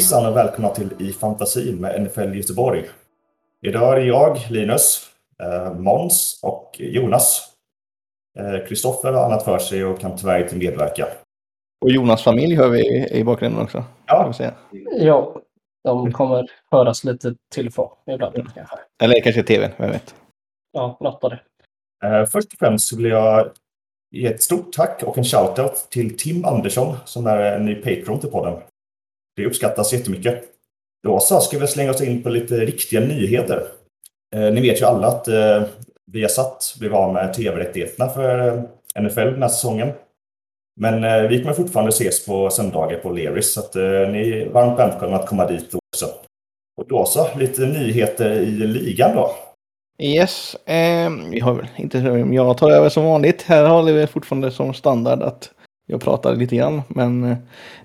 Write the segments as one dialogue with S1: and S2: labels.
S1: Hejsan och välkomna till I fantasin med NFL Göteborg. Idag är det jag, Linus, eh, Måns och Jonas. Eh, Kristoffer har annat för sig och kan tyvärr inte medverka.
S2: Och Jonas familj hör vi i, i bakgrunden också.
S1: Ja.
S3: Ja, de kommer höras lite till och från ibland
S2: Mm.
S3: kanske.
S2: Eller kanske tvn, vem vet.
S3: Ja, något av det.
S1: Eh, Först och främst vill jag ge ett stort tack och en shoutout till Tim Andersson som är en ny Patreon till podden. Det uppskattas jättemycket. Då så ska vi slänga oss in på lite riktiga nyheter. Eh, Ni vet ju alla att eh, Viasat blev av med tv-rättigheterna för eh, NFL den här säsongen. Men eh, vi kommer fortfarande ses på söndagar på Leris så att eh, ni är varmt välkomna att komma dit också. Och då så, lite nyheter i ligan då.
S2: Yes, eh, vi har väl inte, jag tar över som vanligt. Här håller vi fortfarande som standard att jag pratar lite grann. Men eh,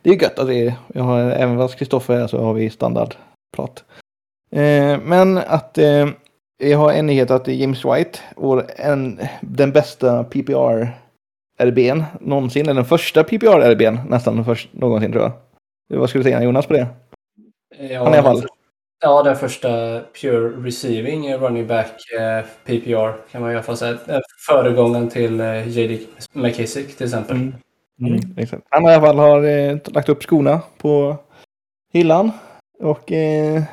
S2: det är gött att det är, jag har, även fast Kristoffer är så har vi standardprat. Eh, men att eh, jag har en nyhet att James White, vår, en, den bästa PPR-RBn någonsin, eller den första PPR-RBn nästan först, någonsin tror jag. Vad skulle du säga Jonas på det?
S3: Ja,
S2: Han är i alla fall.
S3: Ja, den första pure receiving eh, running back eh, PPR kan man i alla fall säga. Eh, Föregångaren till eh, J.D. McKissick till exempel.
S2: Mm. Mm, exakt. Han i alla fall har eh, lagt upp skorna på hyllan. Och eh,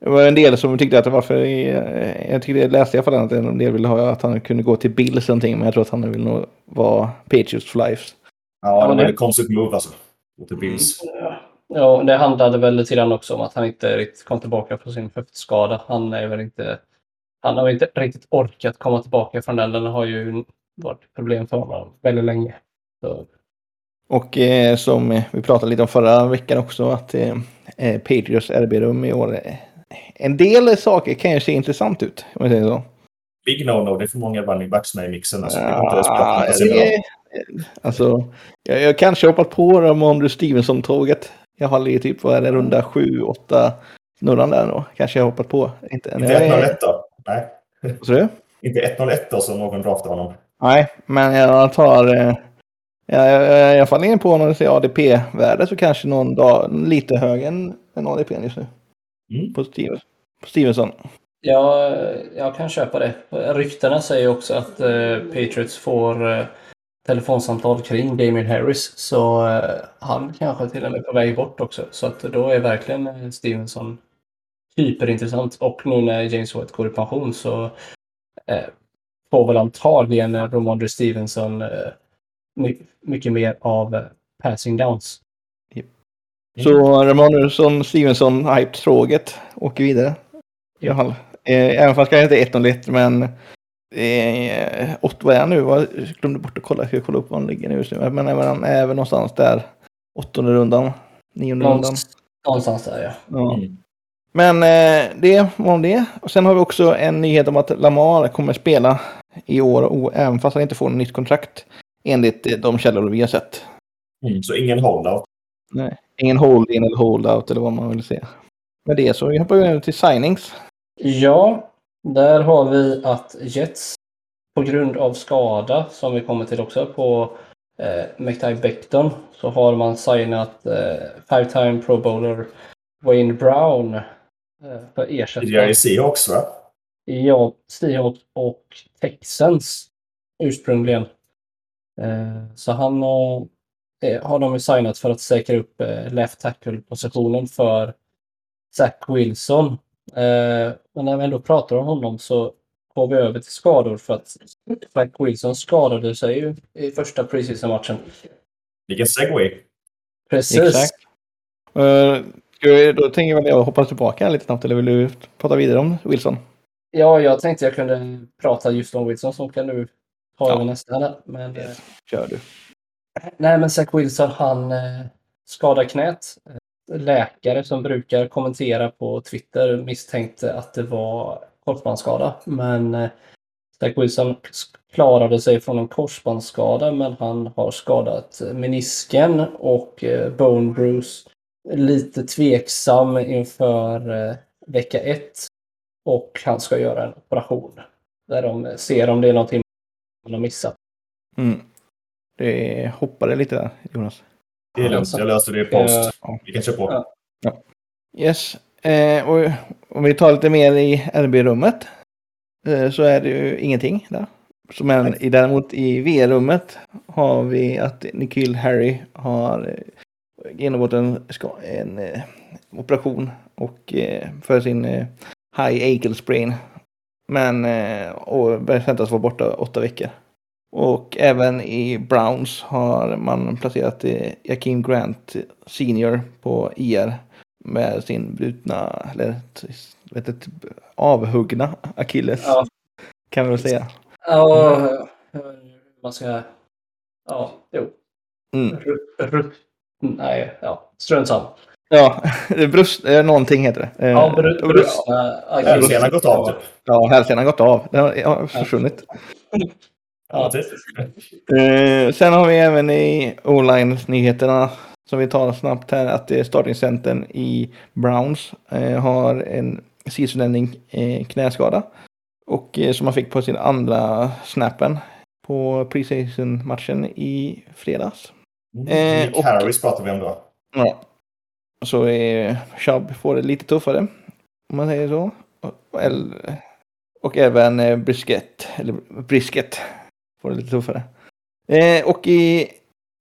S2: det var en del som tyckte att varför, eh, jag tyckte jag läste i alla fall att en del ville ha att han kunde gå till Bills eller någonting, men jag tror att han vill nog vara Patriots for life.
S1: Ja,
S3: Ja,
S1: det var
S3: det-
S1: ett konstigt move alltså. Mot The Bills.
S3: Ja, det handlade väl lite grann också om att han inte riktigt kom tillbaka från sin höftskada. Han är väl inte... Han har inte riktigt orkat komma tillbaka från den. Den har ju varit problem för honom väldigt länge. Så,
S2: Och eh, som eh, vi pratade lite om förra veckan också, att eh, eh, Patriots RB-rum i år, eh, en del saker kan ju se intressant ut, om jag säger så.
S1: Big no-no, det är för många running backs med i mixen. Alltså, det
S2: Ja,
S1: spela på
S2: det, alltså, jag, jag kanske hoppat på Ramondre Stevenson-tåget. Jag har i typ, vad är det, runda 7, 8 snurran där då. Kanske jag hoppat på. Inte,
S1: Inte
S2: nej,
S1: 101 då? Nej.
S2: vad sa du?
S1: Inte 101 då som någon draftar honom.
S2: Nej, men jag tar... Eh, jag, jag, faller in på när det ser ADP-värde så kanske någon dag lite högre än, än ADP just nu.
S1: Mm.
S2: På, Steven, på Stevenson.
S3: ja, jag kan köpa det. Ryktena säger också att eh, Patriots får eh, telefonsamtal kring Damien Harris. Så eh, han kanske till och med är på väg bort också. Så att då är verkligen eh, Stevenson hyperintressant. Och nu när James White går i pension så eh, får väl antagligen Ramondre Stevenson eh, my- mycket mer av eh, passing downs.
S2: Så Ramonusson, Stevenson, hype-tråget åker vidare. I alla fall. Även fast jag inte är 101 men eh, vad är han nu? Jag glömde bort att kolla. Jag ska kolla upp var han ligger nu just nu. Men även han är väl någonstans där. Åttonde rundan. Nionde rundan.
S3: Någonstans, någonstans där ja.
S2: Ja.
S1: Mm.
S2: Men eh, det var om det. Och sen har vi också en nyhet om att Lamar kommer spela i år, och, även fast han inte får något nytt kontrakt. Enligt eh, de källor vi har sett.
S1: Mm. Så ingen holdout.
S2: Nej. Ingen hold-in eller hold-out eller vad man vill säga. Med det så hoppar vi över till signings.
S3: Ja, där har vi att Jets på grund av skada, som vi kommer till också, på eh, McTy Becton så har man signat eh, five-time pro bowler Wayne Brown eh, för
S1: Tidigare i
S3: ersättning.
S1: Seahawks va?
S3: Ja, Seahawks och Texans ursprungligen. Eh, så han eh, har de signat för att säkra upp eh, left tackle-positionen för Zach Wilson. Men när vi ändå pratar om honom så går vi över till skador för att Zach Wilson skadade sig ju i första preseason-matchen.
S1: Vilken segway.
S3: Precis.
S2: Exakt. Då tänker jag hoppa tillbaka lite snabbt. Eller vill du prata vidare om Wilson?
S3: Ja, jag tänkte jag kunde prata just om Wilson som kan nu ta
S2: Ja.
S3: över nästa. här. Men, eh,
S2: Kör du.
S3: Nej, men Zach Wilson han eh, skadar knät. Eh, Läkare som brukar kommentera på Twitter misstänkte att det var korsbandsskada. Men eh, Zach Wilson klarade sig från en korsbandsskada men han har skadat menisken och eh, bone bruise. Lite tveksam inför eh, vecka ett. Och han ska göra en operation. Där de ser om det är någonting har missat.
S2: Mm. Det hoppade lite där, Jonas.
S1: Det är lugnt, jag löser det i post.
S2: Ja.
S1: Vi kan köra på.
S3: Ja.
S2: Yes. Eh, och om vi tar lite mer i RB-rummet eh, så är det ju ingenting där. Så men i, däremot i V-rummet har vi att Nikhil Harry har eh, genomgått en, ska- en eh, operation och eh, för sin eh, high ankle sprain. Men eh, och väntas vara borta åtta veckor. Och även i Browns har man placerat Jakim Grant senior på IR med sin brutna, eller vet inte, avhuggna akilles
S3: Ja.
S2: kan vi väl säga.
S3: Ja, man ska... Ja, jo.
S2: Mm.
S3: Ru- ru- Nej, ja. Strunt samma.
S2: Ja, bröst, eh, någonting heter det. Eh,
S3: Ja,
S2: och-
S3: brustna
S1: Hälsenan har gått av typ.
S2: Ja, hälsenan har gått av. Den har ja, försvunnit.
S1: Ja, typ.
S2: Eh, sen har vi även i online-nyheterna som vi tar snabbt här att eh, startingcentern i Browns eh, har en eh, knäskada. Och eh, som han fick på sin andra snappen på preseason-matchen i fredags.
S1: Mm.
S2: Eh, och-
S1: Harris pratar vi om då.
S2: Ja. Så är Chubb får det lite tuffare. Om man säger så. Och, eller, och även eh, Brisket, eller Brisket får det lite tuffare. Eh, och i,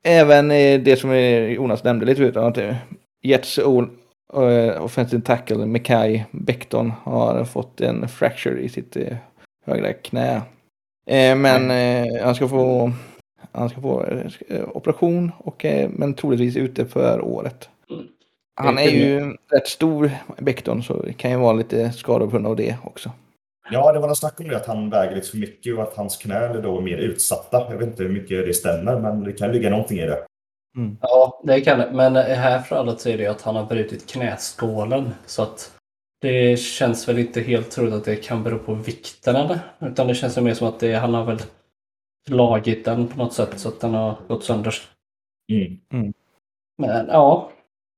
S2: även eh, det som eh, Jonas nämnde lite förut, att Jets offensive tackle Mekai Becton har fått en fracture i sitt högra knä. Eh, men eh, han ska få han ska få eh, operation och eh, men troligtvis ute för året.
S3: Mm.
S2: Han är ju rätt stor, Becton, så det kan ju vara lite skador på grund av det också.
S1: Ja, det var något snack om det att han väger lite för mycket och att hans knän är då mer utsatta. Jag vet inte hur mycket det stämmer, men det kan ligga någonting i det.
S3: Ja, det kan det. Men här för alla så är det att han har brutit knäskålen. Så att det känns väl inte helt troligt att det kan bero på vikten eller? Utan det känns ju mer som att det, han har väl slagit den på något sätt så att den har gått sönder.
S1: Mm.
S3: Men ja,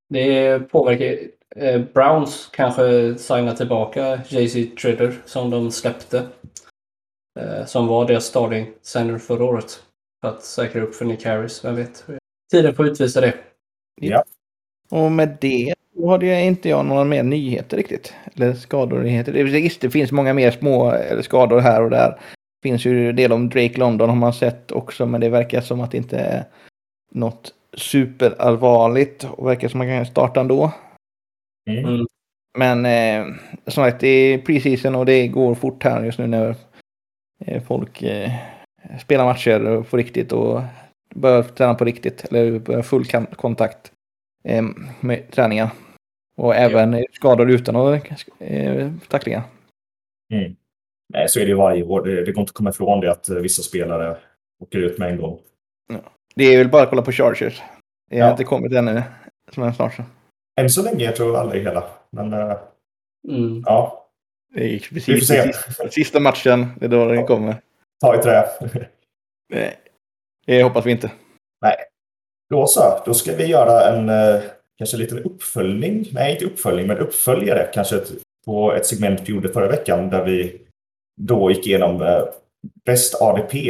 S3: det påverkar. Eh, Browns kanske signar tillbaka JC Tridder som de släppte. Eh, som var deras starting center förra året. För att säkra upp för Nick Harris, vem vet. Tiden får utvisa det. Ja.
S2: Och med det så hade jag inte jag några mer nyheter riktigt. Eller skador-nyheter. Det- Visst, det finns många mer små eh, skador här och där. Det finns ju en del om Drake London har man sett också, men det verkar som att det inte är något superallvarligt och verkar som att man kan starta ändå.
S1: Mm.
S3: Mm.
S2: Men eh, som sagt, det är preseason och det går fort här just nu när eh, folk eh, spelar matcher på riktigt och börjar träna på riktigt. Eller börjar full kontakt eh, med träningar. Och även eh, skador utan eh, tacklingar.
S1: Mm. Nej, så är det ju varje år. Det, det går inte att komma ifrån det att vissa spelare åker ut med en gång.
S2: Det är väl bara att kolla på Chargers. Det har
S1: Ja.
S2: inte kommit ännu. Som är snart så.
S1: Än så länge jag tror jag alla är hela. Men eh,
S3: Mm.
S1: ja,
S2: Det gick
S1: vi får
S2: precis
S1: se.
S2: sista, sista matchen. Det är då den kommer.
S1: Ta i trä.
S2: Nej, det hoppas vi inte.
S1: Då så, då ska vi göra en eh, kanske liten uppföljning. Nej, inte uppföljning, men uppföljare kanske ett, på ett segment vi gjorde förra veckan där vi då gick igenom eh, bäst ADP.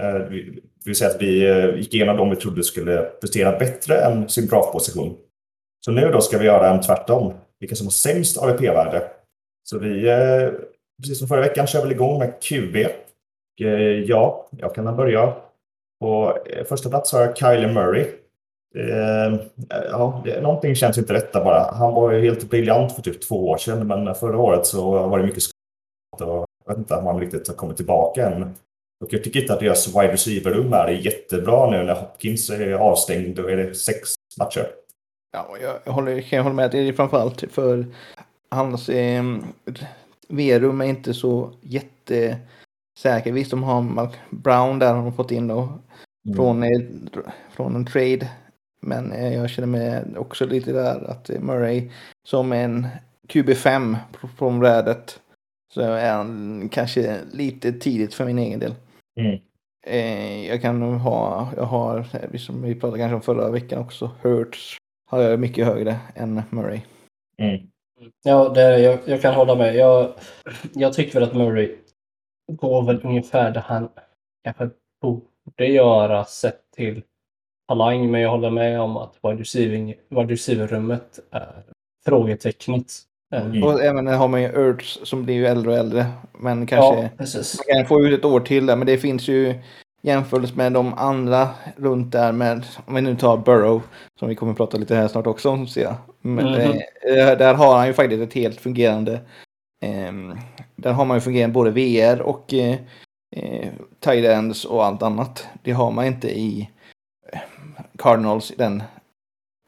S1: Eh, vi- det vill säga att vi eh, gick igenom de vi trodde skulle prestera bättre än sin grafposition. Så nu då ska vi göra en tvärtom. Vilka som har sämst AVP-värde. Så vi, eh, precis som förra veckan, kör väl igång med QB. Eh, ja, jag kan börja. På första plats har jag Kyler Murray. Ja, någonting känns inte rätt där bara. Han var ju helt briljant för typ två år sedan, men förra året så var det mycket skador. och Jag vet inte om han riktigt har kommit tillbaka än. Och jag tycker inte att deras wide receiver-rum är jättebra nu när Hopkins är avstängd. Då är det sex matcher.
S2: Ja, jag håller, kan jag hålla med. Det är framförallt för hans eh, V-rum är inte så jättesäker. Visst, de har Mark Brown där har de fått in då
S1: Mm.
S2: från, eh, från en trade. Men eh, jag känner mig också lite där att Murray som en QB5 från brädet så är han kanske lite tidigt för min egen del.
S1: Mm.
S2: Eh, jag kan nog ha, jag har, som vi pratade kanske om förra veckan också, Hurts har jag mycket högre än Murray.
S1: Mm.
S3: Ja, det, jag, jag kan hålla med. Jag, jag tycker väl att Murray går väl ungefär där han kanske borde göra sett till talang, men jag håller med om att wide receiver-rummet är frågetecknet. Eh,
S1: Mm.
S2: Och även har man ju Ertz som blir ju äldre och äldre. Men kanske
S3: Ja,
S2: man kan få ut ett år till där. Men det finns ju jämförelse med de andra runt där med, om vi nu tar Burrow, som vi kommer att prata lite här snart också om, ser jag. Men,
S3: Mhm.
S2: eh, där har han ju faktiskt ett helt fungerande, eh, där har man ju fungerande både VR och eh, eh, tight ends och allt annat. Det har man inte i eh, Cardinals i den,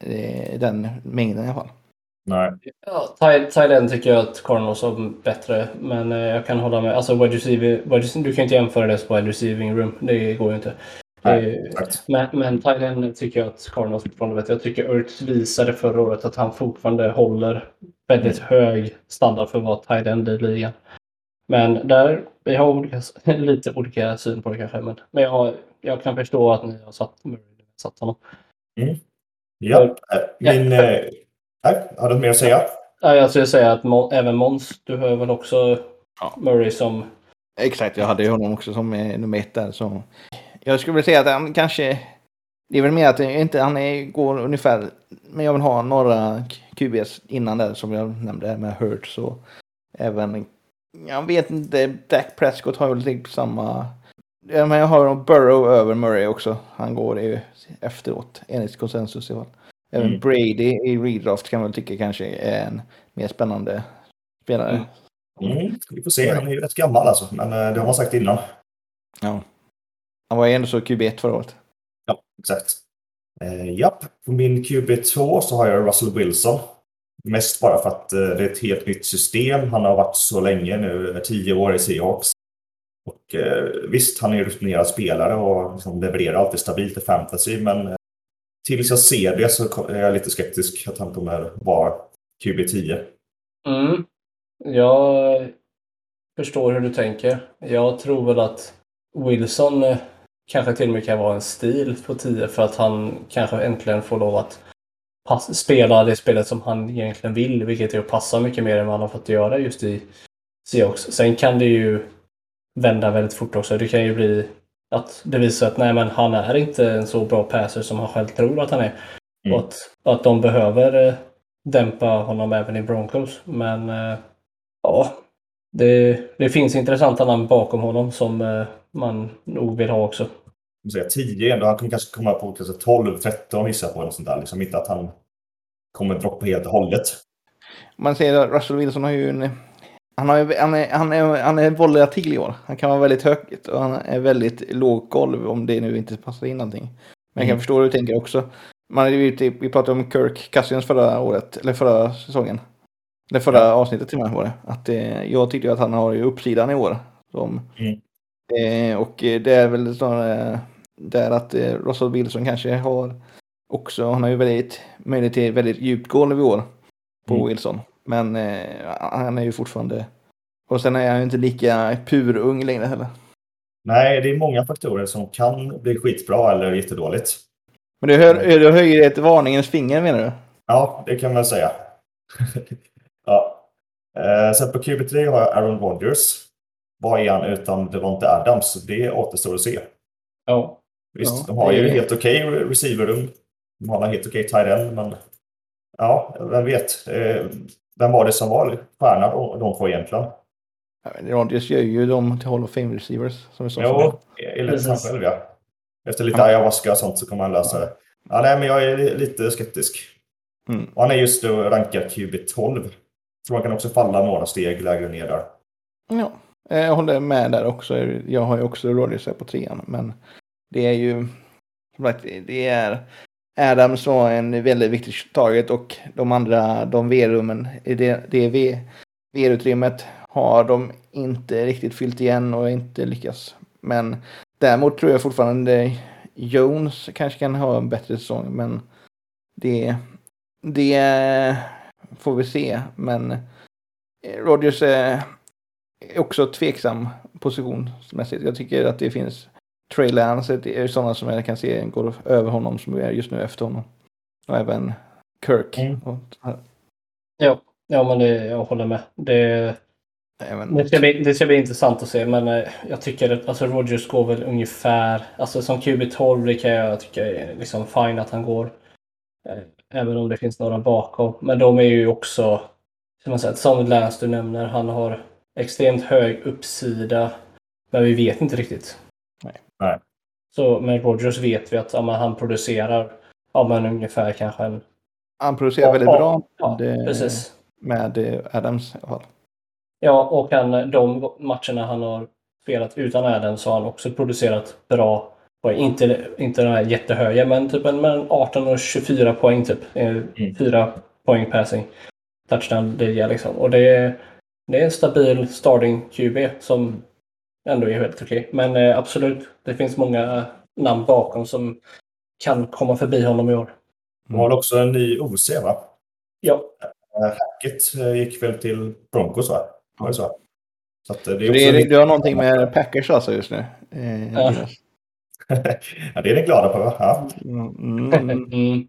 S2: eh, den mängden i alla fall.
S1: Nej.
S3: Ja, end tycker jag att Cardinals har bättre, men eh, jag kan hålla med. Alltså wide receiver, du kan inte jämföra det som wide receiving room. Det går ju inte.
S1: Nej.
S3: Men, men end tycker jag att Cardinals fortfarande vet. Jag tycker Ertz visade förra året att han fortfarande håller väldigt hög standard för tight end i ligan. Men där, vi har olika, lite olika syn på det kanske. Men, men jag, jag kan förstå att ni har satt, satt honom.
S1: Ja. eh, Min... eh, Nej, har du mer att säga?
S3: Ja, jag skulle säga att Mon, även Måns, du har väl också
S2: Ja.
S3: Murray som...
S2: Exakt, jag hade ju honom också som eh, nummer ett där. Så. Jag skulle vilja säga att han kanske... Det är väl mer att inte, han är, går ungefär... Men jag vill ha några QBs innan där som jag nämnde med Hurts och även... Jag vet inte, Dak Prescott har väl typ samma... Ja, men jag har nog Burrow över Murray också. Han går ju efteråt enligt konsensus i alla fall. Även
S1: Mm.
S2: Brady i redraft kan man väl tycka kanske är en mer spännande spelare.
S3: Mm.
S1: Mm, vi får se. Han är ju rätt gammal alltså. Men eh, det har man sagt innan.
S2: Ja. Han var ju ändå så QB1 förra året.
S1: Ja, exakt. Eh, japp, på min QB2 så har jag Russell Wilson. Mest bara för att eh, det är ett helt nytt system. Han har varit så länge nu, tio år i Seahawks. Och eh, visst, han är ju rutinerad spelare och liksom levererar alltid stabilt i fantasy, men eh, tills jag ser det så är jag lite skeptisk att han kommer vara QB10.
S3: Mm. Jag förstår hur du tänker. Jag tror väl att Wilson eh, kanske till och med kan vara en stil på 10 för att han kanske äntligen får lov att pass- spela det spelet som han egentligen vill, vilket är att passa mycket mer än vad han har fått göra just i Seahawks. Sen kan det ju vända väldigt fort också. Det kan ju bli att det visar att nej, men han är inte en så bra passer som han själv tror att han är.
S1: Mm.
S3: Och att, att de behöver eh, dämpa honom även i Broncos. Men eh, ja, det, det finns intressanta namn bakom honom som eh, man nog vill ha också.
S1: Säga 10 ändå. Han kommer kanske komma på kanske 12, 13 gissar på. Något sånt där. Liksom inte att han kommer droppa helt och hållet.
S2: Man ser att Russell Wilson har ju en... Han, har han, är, han, är, han är volatil i år. Han kan vara väldigt högt och han är väldigt låg golv om det nu inte passar in någonting. Men jag kan
S1: Mm.
S2: förstå hur du tänker också. Man, hade ju typ, vi pratade om Kirk Cousins förra året, eller förra säsongen. Eller förra avsnittet till och med var det. Att, eh, jag tyckte ju att han har ju uppsidan i år. Som,
S1: Mm.
S2: eh, och det är väl snarare där att eh, Russell Wilson kanske har också, han har ju väldigt möjlighet till väldigt djupt golv i år på
S1: Mm.
S2: Wilson. Men eh, han är ju fortfarande... Och sen är han ju inte lika purung längre heller.
S1: Nej, det är många faktorer som kan bli skitbra eller jättedåligt.
S2: Men du, hör, du höjer ett varningens finger menar du?
S1: Ja, det kan man säga. ja. eh, sen på QB3 har jag Aaron Rodgers. Vad är han utan Devonte Adams? Det återstår att se.
S3: Ja,
S1: Visst,
S2: Ja,
S1: de har
S2: det
S1: ju
S2: är-
S1: helt okej receiverrum. De har en helt okej tight end, men ja, vem vet. Eh, vem var det som var stjärnan av de två egentligen?
S2: Rodgers gör ju dem till Hall of Fame receivers. Som vi sa
S1: Jo, enligt han själv ja. Efter lite ayahuasca och sånt så kommer han lösa det. Ja, nej, men jag är lite skeptisk.
S2: Mm.
S1: Han är just då rankad QB12. Så man kan också falla några steg lägre ner där.
S2: Ja, eh, jag håller med där också. Jag har ju också Rodgers på trean. Men det är ju... Det är... Adams var en väldigt viktig target och de andra, de V-rummen, i det, det V-utrymmet har de inte riktigt fyllt igen och inte lyckats. Men däremot tror jag fortfarande Jones kanske kan ha en bättre säsong, men det, det får vi se. Men Rodgers är också tveksam positionsmässigt. Jag tycker att det finns Trey Lance är sådana som jag kan se går över honom som är just nu efter honom. Och även Kirk.
S1: Mm.
S2: Och,
S3: ja, ja men det, jag håller med. Det,
S2: Även...
S3: Det ska, bli, det ska bli intressant att se, men eh, jag tycker att alltså, Rogers går väl ungefär... Alltså som QB12 det kan jag tycka är liksom fine att han går. Eh, även om det finns några bakom. Men de är ju också, som, man säger, som Lance du nämner, han har extremt hög uppsida. Men vi vet inte riktigt.
S2: Nej.
S1: Nej.
S3: Så med Rogers vet vi att ja, men han producerar ja, men ungefär kanske en...
S2: Han producerar väldigt
S3: Ja,
S2: bra
S3: Ja,
S2: Det-
S3: precis.
S2: med eh, Adams i alla fall.
S3: Ja, och han, de matcherna han har spelat utan Adams så har han också producerat bra poäng. Inte, inte den här jättehöga, men typ en mellan 18 och 24 poäng typ. Eh, Fyra poäng passing. Touchdown liga liksom. Och det är, det är en stabil starting QB som ändå är helt okej. Men eh, absolut, det finns många namn bakom som kan komma förbi honom i år.
S1: De har också en ny OC, va?
S3: Ja,
S1: Eh, Hackett eh, gick väl till Broncos, va? Var det så? så att, eh, det är
S2: det, är,
S1: lite-
S2: du har någonting med Packers alltså just nu? Eh,
S3: Ja.
S1: Ja, det är ni glada på, va? Ja.
S2: Mm, mm, mm,
S3: mm.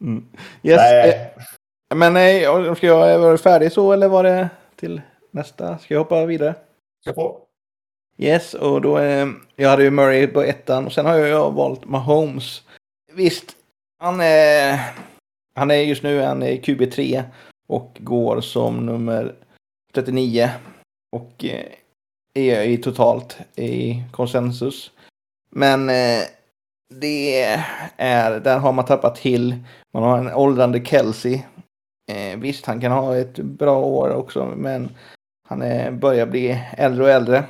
S2: mm. Yes, eh,
S1: Nej,
S2: men nej, ska jag vara färdig så eller var det till nästa? Ska jag hoppa vidare?
S1: ska få.
S2: Yes, och då eh, jag hade ju Murray på ettan och sen har jag, valt Mahomes. Visst, han är, han är just nu han är QB3 och går som nummer 39 och eh, är i totalt i konsensus. Men eh, det är, där har man tappat till. Man har en åldrande Kelsey. Eh, visst, han kan ha ett bra år också, men han eh, börjar bli äldre och äldre.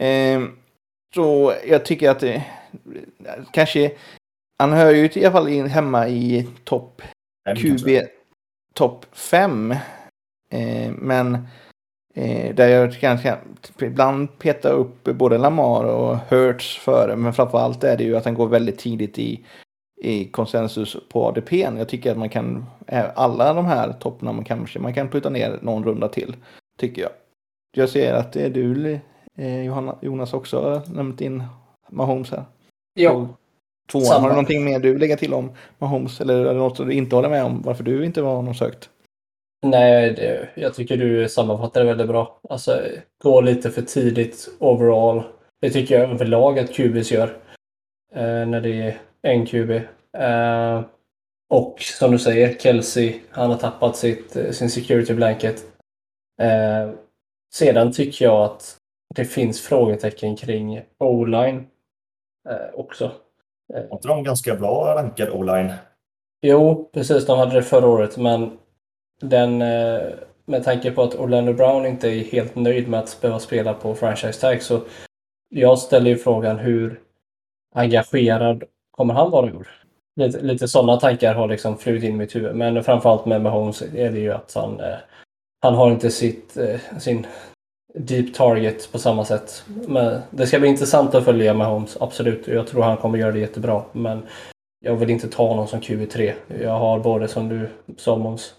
S2: Eh, så jag tycker att det kanske, han hör ju i alla fall in hemma i topp QB topp 5. Eh, men eh, där jag kanske ibland petar upp både Lamar och Hurts före. Men framförallt är det ju att han går väldigt tidigt i, i konsensus på ADP. Jag tycker att man kan, eh, alla de här toppnamnen kanske, man kan putta ner någon runda till. Tycker jag. Jag ser att det är du Johanna, Jonas också nämnt in Mahomes här.
S3: ja.
S2: Tvåan,
S3: Samma.
S2: har du någonting mer du lägga till om Mahomes? Eller är det något som du inte håller med om varför du inte var honom sökt?
S3: Nej, det, jag tycker du sammanfattar det väldigt bra. Alltså, gå lite för tidigt overall. Det tycker jag överlag att QBs gör. Eh, när det är en QB. Eh, och som du säger, Kelsey, han har tappat sitt, eh, sin security blanket. Eh, sedan tycker jag att det finns frågetecken kring O-line eh, också.
S1: Var inte de ganska bra rankad o-line?
S3: Jo, precis. De hade det förra året, men den, eh, med tanke på att Orlando Brown inte är helt nöjd med att behöva spela på franchise tag så jag ställer ju frågan hur engagerad kommer han vara i år? Lite, lite sådana tankar har liksom flugit in i mitt huvud. Men framförallt med Mahomes är det ju att han, eh, han har inte sitt, eh, sin deep target på samma sätt. Men det ska bli intressant att följa Mahomes, absolut. Jag tror han kommer göra det jättebra. Men jag vill inte ta någon som QB3. Jag har både som du sa Måns,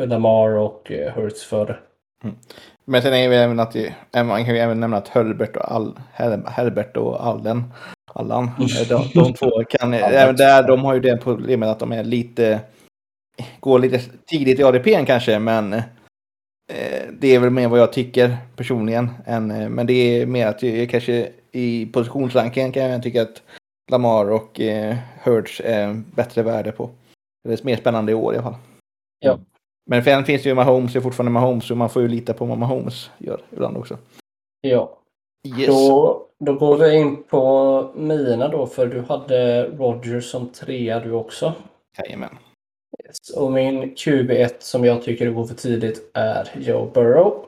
S3: Lamar och eh, Hurts före.
S2: Men sen är det även att man kan ju även nämna att Herbert och, All, Her, Herbert och Allen, Allan, eh, de, de två kan, även där, de har ju det problemet att de är lite, går lite tidigt i ADP kanske, men det är väl mer vad jag tycker personligen. Än, eh, men det är mer att jag kanske i positionsrankingen kan jag tycka att Lamar och eh, Hurts är bättre värde på. Det är mer spännande i år i alla fall.
S3: Ja.
S2: Men sen finns det ju Mahomes, det är fortfarande Mahomes, så man får ju lita på vad Mahomes gör ibland också.
S3: Ja,
S2: Yes.
S3: då, då går vi in på mina då, för du hade Rogers som trea du också.
S2: Jajamän.
S3: Yes. Och min QB1 som jag tycker går för tidigt är Joe Burrow.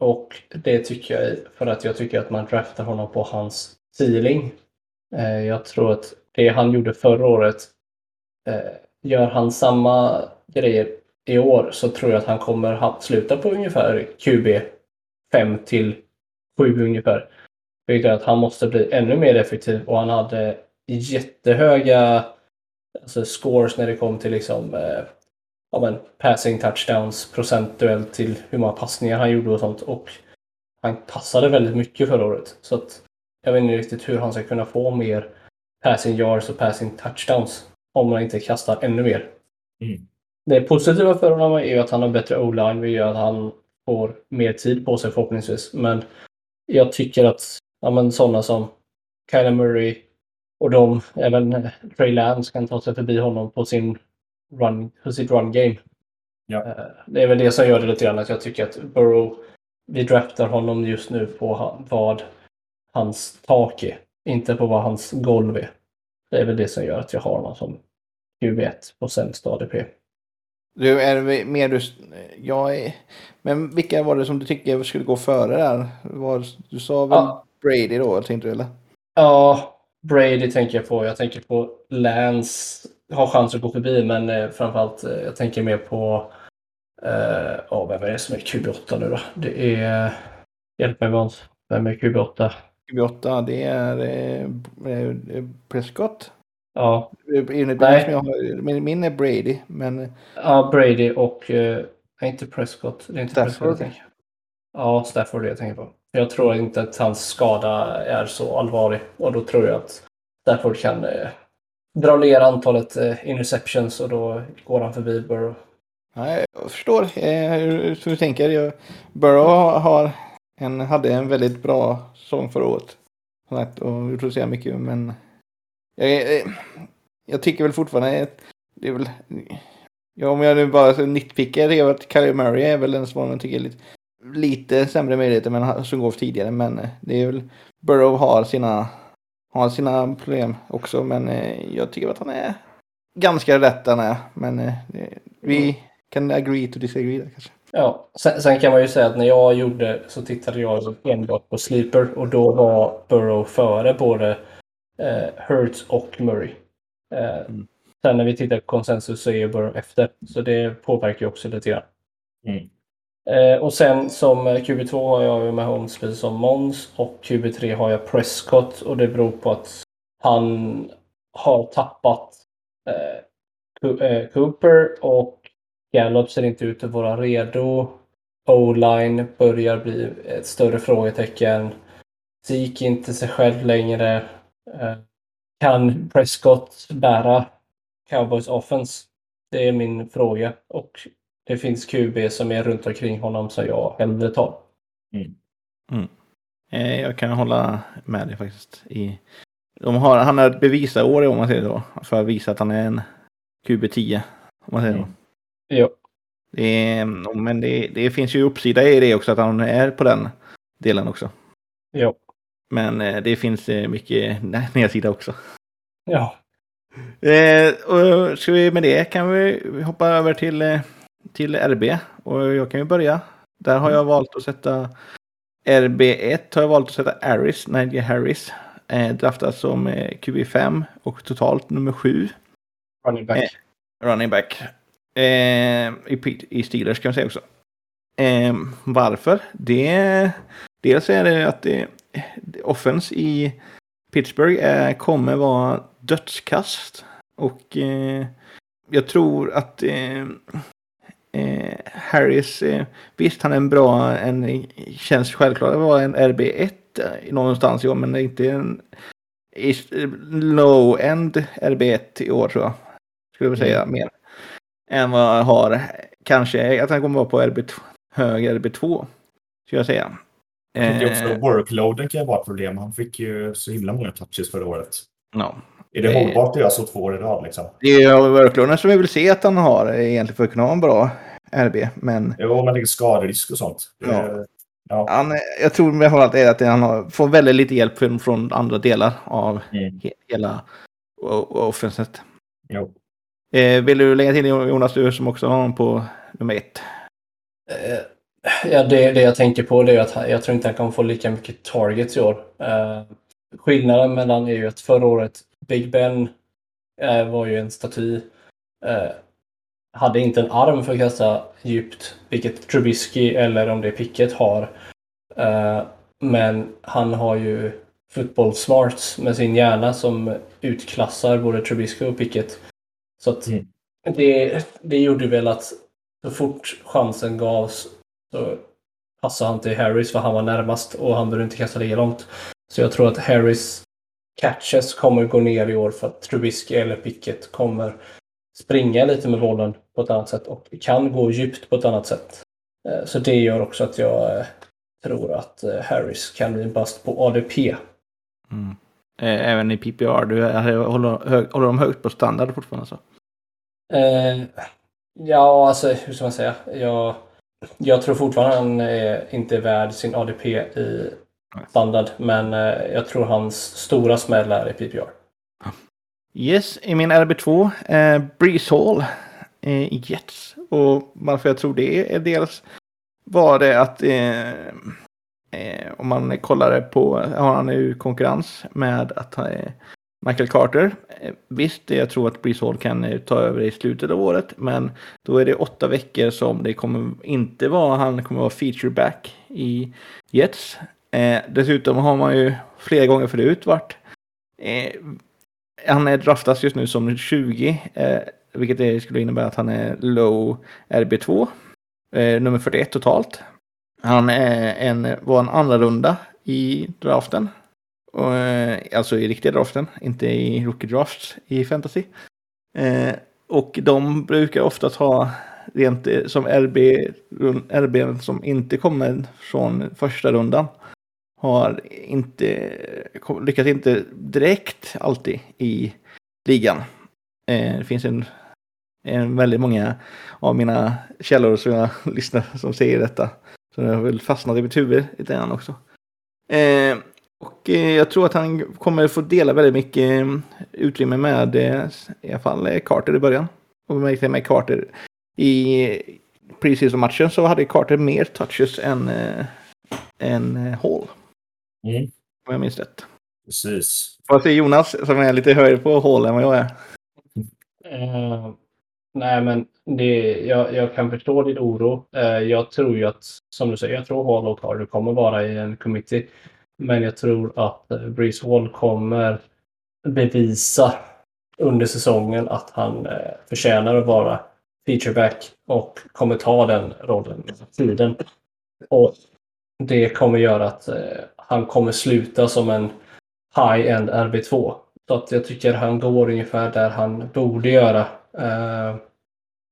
S3: Och det tycker jag för att jag tycker att man draftar honom på hans ceiling. Eh, jag tror att det han gjorde förra året, eh, gör han samma grejer i år så tror jag att han kommer sluta på ungefär QB 5 till 7 ungefär. Vilket gör att han måste bli ännu mer effektiv och han hade jättehöga alltså scores när det kom till liksom eh, ja, men, passing touchdowns procentuellt till hur många passningar han gjorde och sånt. Och han passade väldigt mycket förra året. Så att jag vet inte riktigt hur han ska kunna få mer passing yards och passing touchdowns om han inte kastar ännu mer.
S1: Mm.
S3: Det positiva för honom är ju att han har bättre o-line, vilket gör att han får mer tid på sig förhoppningsvis. Men jag tycker att ja, men sådana som Kyler Murray och de, även Trey Lance kan ta sig förbi honom på, sin run, på sitt run game.
S1: Ja.
S3: Eh, Det är väl det som gör det lite grann att jag tycker att Burrow, vi draftar honom just nu på vad hans tak är, inte på vad hans golv är. Det är väl det som gör att jag har honom som QB1 på sämst ADP.
S2: Du, är det mer du... Jag är... Men vilka var det som du tycker skulle gå före där? Var, du sa väl
S3: Ja.
S2: Brady då, tänkte du eller?
S3: Ja, Brady tänker jag på. Jag tänker på Lance. Har chans att gå förbi, men eh, framförallt eh, jag tänker mer på... Eh, ja, vem är det som är QB8 nu då? Det är... Hjälp mig Måns. Vem är QB8?
S2: 28, det är eh, Prescott.
S3: Ja,
S2: Enligt
S3: Nej.
S2: jag har, min, min är Brady, men
S3: ja Brady och... Eh, inte Prescott. Det är inte
S2: Stafford.
S3: Prescott jag tänker. Ja, Stafford är det jag tänker på. Jag tror inte att hans skada är så allvarlig och då tror jag att Stafford kan eh, dra ner antalet eh, interceptions och då går han förbi Burrow.
S2: nej, jag förstår eh, hur, hur du tänker. Jag, Burrow har en, hade en väldigt bra säsong förra året. Och introducerar mycket, men jag, eh, jag tycker väl fortfarande att det är väl... Ja, om jag nu bara nitpickar, det är att Kylie Murray är väl den som man tycker är lite, lite sämre möjligheter men som går tidigare. Men eh, det är väl Burrow har sina, har sina problem också. Men eh, jag tycker att han är ganska rätt han är. Men eh, det, vi kan agree to disagree där kanske.
S3: Ja, sen, sen kan man ju säga att när jag gjorde så tittade jag enbart på Sleeper och då var Burrow före både eh, Hurts och Murray. Eh,
S2: Mm.
S3: Sen när vi tittar på konsensus så är Burrow efter, så det påverkar ju också lite grann.
S1: Mm.
S3: Eh, och sen som eh, QB2 har jag ju med Holmes precis som Mons och QB3 har jag Prescott och det beror på att han har tappat eh, eh, Cooper och Gallup ser inte ut att vara redo. O-line börjar bli ett större frågetecken. Zeke är inte sig själv längre. Eh, Kan Prescott bära Cowboys offense? Det är min fråga. Och det finns QB som är runt omkring honom som jag hellre tar.
S2: Eh, jag kan hålla med dig faktiskt. I, de har, han har ett bevisar om man säger så. För att visa att han är en QB10. Om man säger så.
S1: Mm.
S3: Jo.
S2: Det är, men det, det finns ju uppsida i det också att han är på den delen också.
S3: Jo.
S2: Men eh, det finns eh, mycket nedsida också.
S3: Ja.
S2: Eh, och ska vi med det kan vi hoppa över till, eh, till RB. Och jag kan ju börja. Där har jag valt att sätta RB1 har jag valt att sätta Harris, Nigel Harris. Eh, draftad som eh, QB5 och totalt nummer 7
S3: Running back.
S2: Eh. running back. Eh, i, I Steelers kan man säga också. Eh, varför? Det, dels är det att det, offense i Pittsburgh är, kommer vara dödskast. Och jag tror att eh, Harris, eh, visst han är en bra, en, känns självklart att vara en RB1 eh, någonstans i år, men inte en low-end RB1 i år tror jag. Skulle jag säga mer. Än vad jag har. Kanske att han kommer vara på RB2, hög RB2. Skulle jag säga.
S1: Jag tycker också
S2: Eh,
S1: workloaden kan vara ett problem. Han fick ju så himla många touches förra året.
S2: no.
S1: Är det
S2: Eh.
S1: hållbart att göra så två år i rad liksom?
S2: Det är ju workloaden som vi vill se att han har egentligen för att kunna ha en bra RB. Men
S1: Jo, man tänker skaderisk och sånt. Det-
S2: Ja.
S1: ja.
S2: han, jag tror med allt är att han har, får väldigt lite hjälp från, från andra delar av
S1: Mm.
S2: he, hela offenset.
S1: Jo.
S2: Eh, vill du lägga till Jonas, du som också har honom på nummer ett?
S3: Eh, Ja, det, det jag tänker på det är att han- jag tror inte han kommer få lika mycket targets i år. Eh, skillnaden mellan är ju att förra året, Big Ben eh, var ju en staty. Hade inte en arm för att kasta djupt, vilket Trubisky eller om det är Pickett har. Eh, men han har ju football smarts med sin hjärna som utklassar både Trubisky och Pickett. Så att
S1: Mm.
S3: det, det gjorde väl att så fort chansen gavs så passade han till Harris för han var närmast och han behövde inte kasta lika långt. Så jag tror att Harris catches kommer gå ner i år för att Trubisky eller Pickett kommer springa lite med bollen på ett annat sätt och kan gå djupt på ett annat sätt. Eh, så det gör också att jag eh, tror att eh, Harris kan bli en bust på ADP.
S2: Mm. Även i PPR, du håller, hög, håller de högt på standard fortfarande? Så?
S3: Eh, ja, alltså hur ska man säga? Jag, jag tror fortfarande han är inte är värd sin ADP i standard, men jag tror hans stora smäll är i PPR.
S2: Yes, i min RB2, eh, Breeze Hall eh, i Jets. Och varför jag tror det är dels var det att eh, eh, om man kollar på, har han ju konkurrens med att ha eh, Michael Carter. Eh, visst, jag tror att Breeze Hall kan eh, ta över i slutet av året, men då är det åtta veckor som det kommer inte vara, han kommer vara feature back i Jets. Eh, dessutom har man ju flera gånger förut varit eh, han är draftas just nu som 20, eh, vilket det skulle innebära att han är low RB2, eh, nummer 41 totalt. Han är en, var en andra runda i draften, och, eh, alltså i riktiga draften, inte i rookie drafts i fantasy. Eh, och de brukar oftast ha rent eh, som RB, RB som inte kommer från första rundan har inte lyckats inte direkt alltid i ligan. Eh, det finns en, en väldigt många av mina källor som jag lyssnar som säger detta. Så det har väl fastnat i mitt huvud lite grann också. Eh, och eh, jag tror att han kommer få dela väldigt mycket eh, utrymme med eh, i alla fall eh, Carter i början. Och märkte med Carter i preseason-matchen så hade Carter mer touches än, eh, än eh, Hall.
S1: Mm.
S2: Om jag minns rätt.
S1: Precis.
S2: Vad säger Jonas som är lite högre på Hall än vad jag är?
S3: Eh, nej, men det, jag, jag kan förstå din oro. Eh, jag tror ju att, som du säger, jag tror Hall och Carter kommer vara i en committee. Men jag tror att eh, Breeze Hall kommer bevisa under säsongen att han eh, förtjänar att vara featureback och kommer ta den rollen med tiden. Och det kommer göra att han kommer sluta som en high-end RB2. Så att jag tycker han går ungefär där han borde göra. Uh,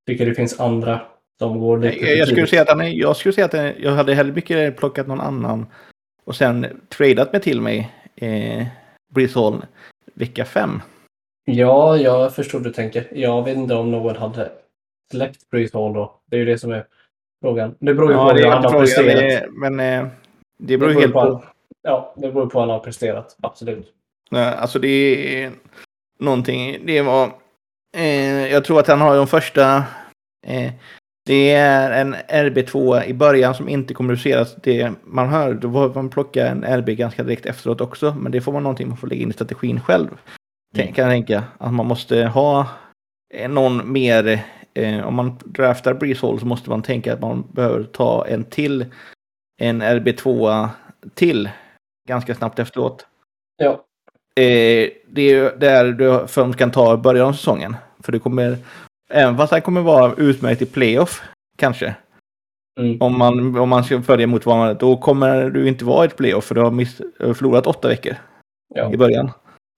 S3: tycker det finns andra som går lite
S2: jag, jag skulle säga att han, jag skulle säga att jag hade hellre mycket plockat någon annan och sen tradat mig till mig eh, Brisholm vecka fem.
S3: Ja, jag förstår du tänker. Jag vet inte om någon hade släppt Brisholm då. Det är ju det som är frågan. Det beror ju ja, på hur han har presterat.
S2: Men eh, det beror, det beror helt på. på
S3: Ja, det beror på hur han har presterat. Absolut.
S2: Alltså det är någonting. Det var. Eh, jag tror att han har de första. Eh, det är en RB2 i början som inte kommuniceras. Det man hör, då får man plocka en RB ganska direkt efteråt också. Men det får man någonting man får lägga in i strategin själv. Mm. Kan jag tänka. Att man måste ha någon mer. Eh, om man draftar Breeze Hall så måste man tänka att man behöver ta en till. En RB2 till ganska snabbt efteråt.
S3: Ja.
S2: Eh, det är där du först kan ta början av säsongen. För det kommer, även fast det kommer vara utmärkt i playoff, kanske. Mm. Om, man, om man ska följa mot man, då kommer du inte vara i ett playoff för du har miss, förlorat åtta veckor ja. i början.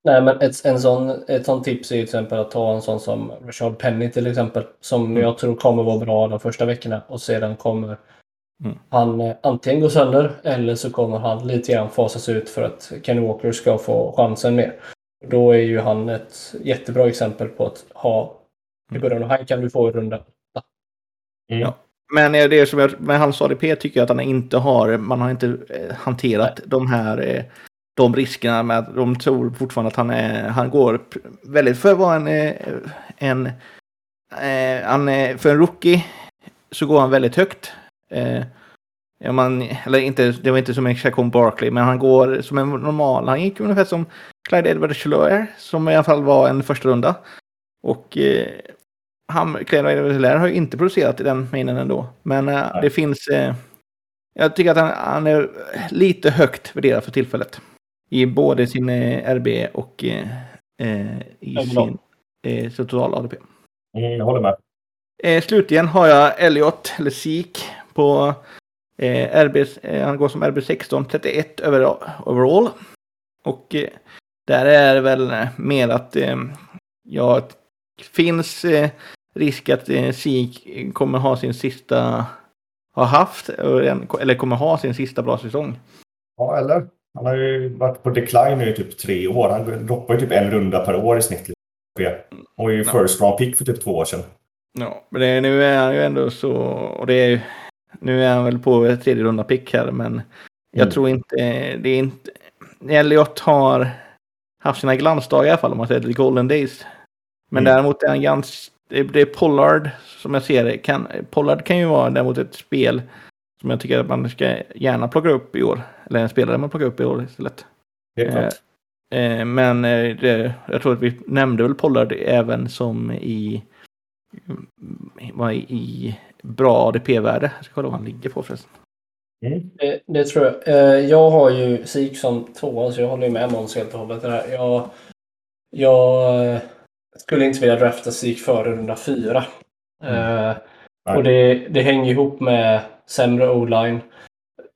S3: Nej, men ett, en sån, ett sånt tips är till exempel att ta en sån som Richard Penny till exempel. Som mm. jag tror kommer vara bra de första veckorna och sedan kommer Mm. Han eh, antingen går sönder eller så kommer han lite grann fasas ut för att Kenny Walker ska få chansen mer. Då är ju han ett jättebra exempel på att ha i början av här kan du få en runda
S2: mm. Ja. Men det som jag, med hans ADP tycker jag att han inte har, man har inte eh, hanterat Nej. de här eh, de riskerna med att de tror fortfarande att han är, han går väldigt för att vara en, en, en, för en rookie så går han väldigt högt. Eh, ja, man, eller inte, det var inte som en Chacon Barkley, men han går som en normal. Han gick ungefär som Clyde Edward Hilaire, som i alla fall var en första runda. Och eh, han, Clyde Edward Hilaire har ju inte producerat i den mängden ändå. Men eh, det finns... Eh, jag tycker att han, han, är lite högt värderad för tillfället. I både sin eh, RB och eh, eh, i sin eh, total ADP.
S1: Mm, jag håller med.
S2: Eh, slutligen har jag Elliot, eller Sik, på eh, RB, eh, han går som RB16, 31 över, overall. Och eh, där är det väl mer att eh, ja, finns eh, risk att eh, Sik kommer ha sin sista har haft, eller kommer ha sin sista bra säsong.
S1: Ja, eller? Han har ju varit på decline nu i typ tre år. Han droppar ju typ en runda per år i snitt. Och är ju first round pick för typ två år sedan.
S2: Ja, men det, nu är han ju ändå så, och det är nu är han väl på tredje runda pick här, men jag mm. tror inte, det är inte, Elliot har haft sina glansdagar i alla fall om man säger the golden days. Men mm. däremot är han ganska, det är Pollard som jag ser det, kan, Pollard kan ju vara däremot ett spel som jag tycker att man ska gärna plocka upp i år. Eller en spelare man plockar upp i år istället.
S1: Eh,
S2: eh, men eh, det, jag tror att vi nämnde väl Pollard även som i, var i bra ADP-värde. Jag ska kolla vad han ligger på förresten.
S3: Mm. Det, det, tror jag. Eh, jag har ju SIK som tvåa så jag håller med Måns helt och hållet. Där. Jag, jag eh, skulle inte vilja drafta SIK före runda fyra. Mm. Uh, och det, det hänger ihop med sämre o-line.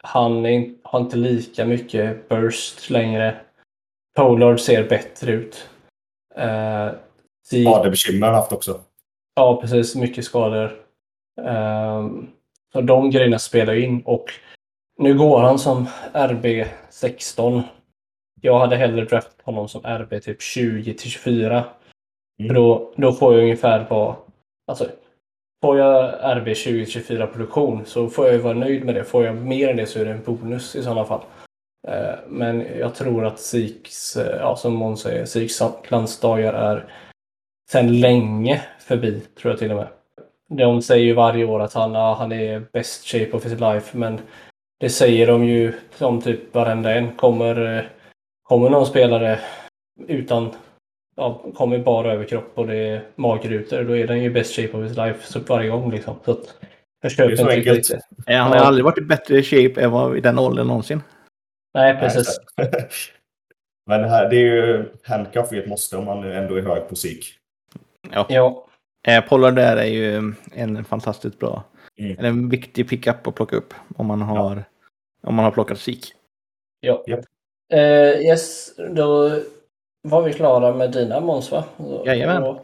S3: Han är, har inte lika mycket burst längre. Pollard ser bättre ut.
S1: Uh, Skadebekymmer har han haft också.
S3: Ja, precis. Mycket skador. Uh, så de grejerna spelar in och nu går han som RB16. Jag hade hellre draftat honom som RB typ 20 till 24. Mm. För då, då får jag ungefär vad... Alltså, får jag RB 20-24 produktion så får jag vara nöjd med det. Får jag mer än det så är det en bonus i sådana fall. Eh, men jag tror att Siks, eh, ja, som Måns säger, Siks landsdagar är sedan länge förbi, tror jag till och med. De säger ju varje år att han, han är best shape of his life, men det säger de ju som typ varenda en. Kommer, kommer någon spelare utan ja, kommer bara överkropp och det är magrutor, då är den ju best shape of his life så varje gång. Liksom. Så att,
S1: jag köper inte riktigt.
S2: Han har ja. aldrig varit i bättre shape än vad i den åldern någonsin.
S3: Nej, precis.
S1: Men det, här, det är ju handcuff är ett måste om man ändå är hög på psyk.
S2: Ja. ja. Eh, Pollard där är ju en fantastiskt bra, mm. eller en viktig pickup att plocka upp om man har, ja. om man har plockat psyk.
S3: Ja. Yep. Uh, eh, yes, då var vi klara med dina Måns va?
S2: Jajamän.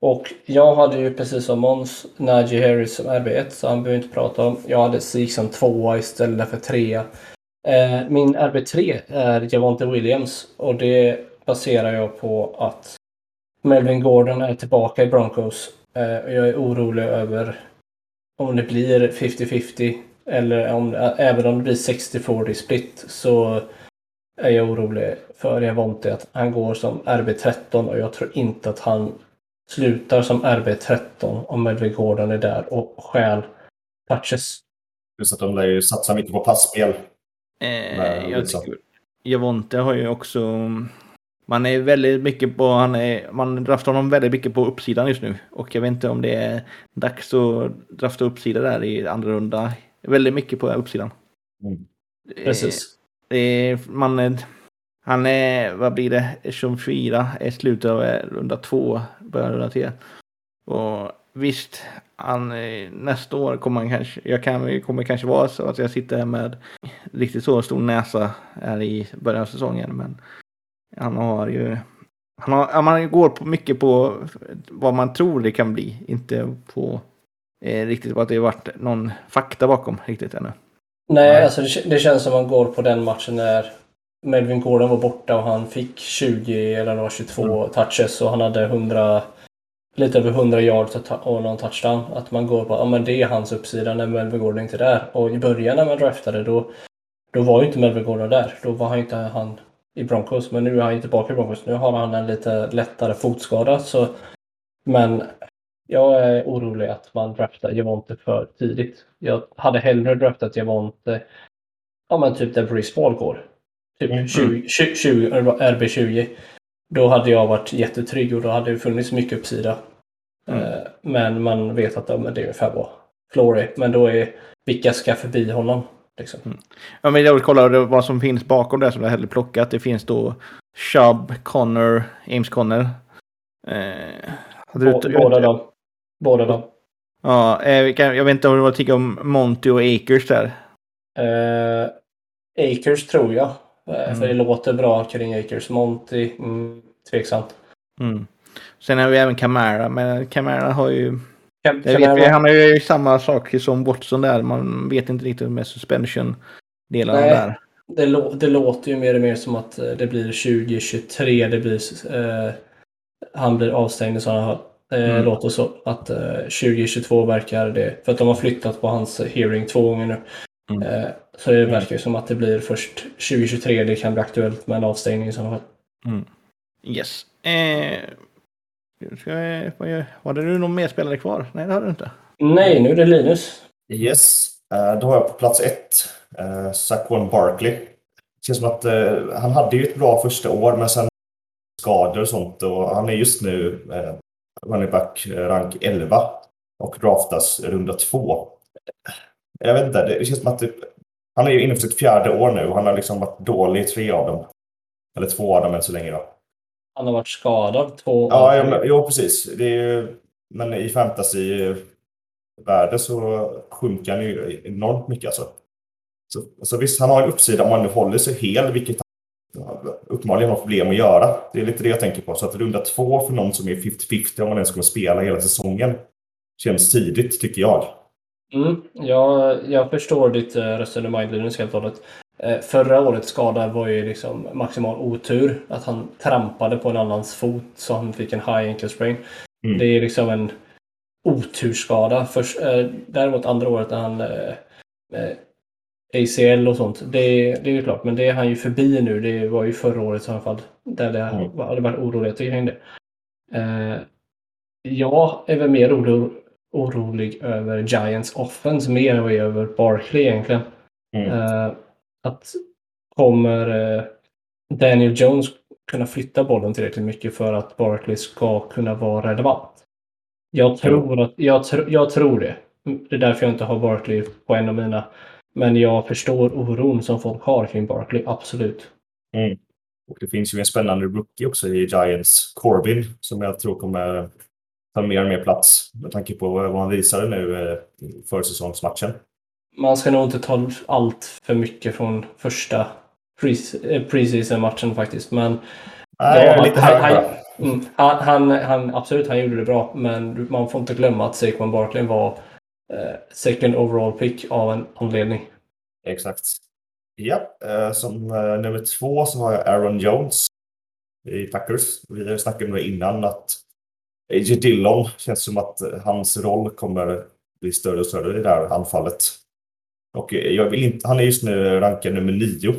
S3: Och jag hade ju precis som Måns Najee Harris som RB1 så han behöver inte prata om. Jag hade Sik som tvåa istället för trea. Eh, min RB3 är Javonte Williams och det baserar jag på att Melvin Gordon är tillbaka i Broncos. Eh, jag är orolig över om det blir 50-50 eller om, även om det blir 60-40 split så är jag orolig för Javonte att han går som RB13 och jag tror inte att han slutar som RB13 om Melvin Gordon är där och stjäl touches.
S1: Just att de lär ju satsa mycket på passspel.
S2: Eh, jag tycker Javonte har ju också... Man är väldigt mycket på... Han är, man draftar honom väldigt mycket på uppsidan just nu. Och jag vet inte om det är dags att drafta uppsida där i andra runda. Väldigt mycket på uppsidan.
S3: Mm. Precis.
S2: Eh, man, han är, vad blir det, 24, är slutet av runda två, början runda tre. Och visst, han, nästa år kommer han kanske, jag kan, kommer kanske vara så att jag sitter här med riktigt så stor näsa här i början av säsongen. Men han har ju, han, har, man går på mycket på vad man tror det kan bli, inte på eh, riktigt vad det har varit någon fakta bakom riktigt ännu.
S3: Nej, Nej. alltså det, det, känns som man går på den matchen när Melvin Gordon var borta och han fick 20 eller 22 mm. touches och han hade 100 lite över 100 yards och någon touchdown. Att man går på ja men det är hans uppsida när Melvin Gordon inte är där. Och i början när man draftade då, då var ju inte Melvin Gordon där. Då var han inte han i Broncos. Men nu är han inte tillbaka i Broncos. Nu har han en lite lättare fotskada. Så, men jag är orolig att man draftar Javonte för tidigt. Jag hade hellre draftat Javonte ja men typ där Bruce Ball går. Typ 20, 20, 20 RB20. Då hade jag varit jättetrygg och då hade det funnits mycket uppsida. Mm. Eh, men man vet att ja, men det är ungefär vad floor är. Men då är vilka ska förbi honom? Liksom. Mm.
S2: Ja, men jag vill kolla vad som finns bakom det som jag hellre plockat. Det finns då Chubb, Connor, Ames Connor.
S3: Eh, du, båda dem. Båda dem.
S2: Ja, eh, jag vet inte vad du tycker om Monty och Akers där.
S3: Eh, Akers tror jag. Mm. För det låter bra kring Akers. Monty, mm, tveksamt.
S2: Mm. Sen har vi även Camara, men Camara har ju...
S3: Kan,
S2: Det vet vi, han är ju samma sak som Watson där. Man vet inte riktigt med suspension-delarna där.
S3: det, lå, det låter ju mer och mer som att eh, det blir 2023. Det blir, eh, han blir avstängd i sådana fall. Det
S2: Mm.
S3: låter så. Att eh, 2022 verkar det. För att de har flyttat på hans hearing två gånger nu.
S2: Mm.
S3: Eh, så det verkar ju som att det blir först 2023 det kan bli aktuellt med en avstängning i sådana fall.
S2: Yes. Eh, ska var det nu någon mer spelare kvar? Nej, det hade du inte.
S3: Nej, nu är det Linus.
S1: Yes, eh, då har jag på plats ett eh, Saquon Barkley. Det känns som att eh, han hade ju ett bra första år, men sen skador och sånt. Och han är just nu eh, running back eh, rank 11 och draftas runda två. Jag vet inte, det känns som att det, han är ju inne på sitt fjärde år nu och han har liksom varit dålig i tre av dem. Eller två av dem än så länge då.
S3: Han har varit skadad två
S1: Ja,
S3: av
S1: ja jo, precis. Det är ju, men i fantasy-världen så sjunker han ju enormt mycket. Alltså. Så, så visst, han har en uppsida om han nu håller sig hel, vilket han uppenbarligen har problem att göra. Det är lite det jag tänker på. Så att runda två för någon som är 50-50, om man ens kommer spela hela säsongen, känns tidigt, tycker jag.
S3: Mm, jag, jag förstår ditt resonemang Linus helt och hållet. Eh, Förra årets skada var ju liksom maximal otur. Att han trampade på en annans fot så han fick en high ankle sprain.
S1: Mm.
S3: Det är liksom en oturskada. Först, eh, däremot andra året när han eh, ACL och sånt. Det, det är ju klart, men det är han ju förbi nu. Det var ju förra året i alla fall. Där det
S1: Mm.
S3: hade varit oroligheter kring det. Eh, jag är väl mer oro, orolig över Giants offense mer än vad jag är över Barkley egentligen.
S1: Mm.
S3: Eh, att kommer eh, Daniel Jones kunna flytta bollen tillräckligt mycket för att Barkley ska kunna vara relevant? Jag tror, att, jag, tr- jag tror det. Det är därför jag inte har Barkley på en av mina. Men jag förstår oron som folk har kring Barkley, absolut.
S1: Och det finns ju en spännande rookie också i Giants, Corbin, som jag tror kommer ta mer och mer plats med tanke på vad han visade nu eh, försäsongsmatchen.
S3: Man ska nog inte ta allt för mycket från första eh, preseason-matchen faktiskt. Men
S1: Nej, är lite
S3: han, mm, han, han, han, absolut, han gjorde det bra. Men man får inte glömma att Saquon Barkley var eh, second overall pick av en anledning.
S1: Exakt. Ja, eh, som eh, nummer två så har jag Aaron Jones i Packers. Vi har snackat om det innan att A.J. Dillon känns som att eh, hans roll kommer bli större och större i det här anfallet. Och eh, jag vill inte, han är just nu rankad nummer nio.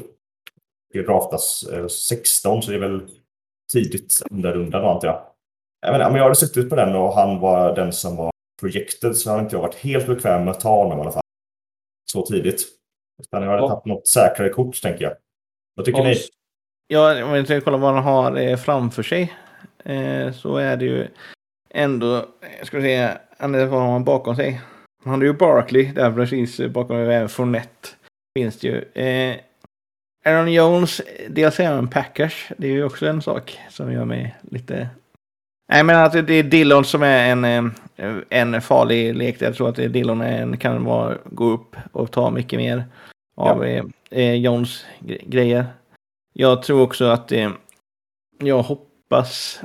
S1: Det draftas eh, 16 så det är väl tidigt under rundan då antar jag. Jag, menar, jag hade suttit på den och han var den som var projected så hade inte jag varit helt bekväm med att ta honom i alla fall. Så tidigt. Utan jag hade
S3: Ja.
S1: tagit något säkrare kort, tänker jag. Vad tycker ni?
S2: Ja, om vi kollar vad han har eh, framför sig. Eh, så är det ju ändå, eh, ska vi se, han har bakom sig? Han hade ju Barkley där precis bakom även Fournette. Finns det ju. Eh, Aaron Jones, dels är han en Packers. Det är ju också en sak som gör mig lite... Nej men att det är Dillon som är en, eh, en farlig lek. Jag tror att är Dillon är en, kan vara, gå upp och ta mycket mer av eh, eh, Jones gre- grejer. Jag tror också att eh, jag hoppas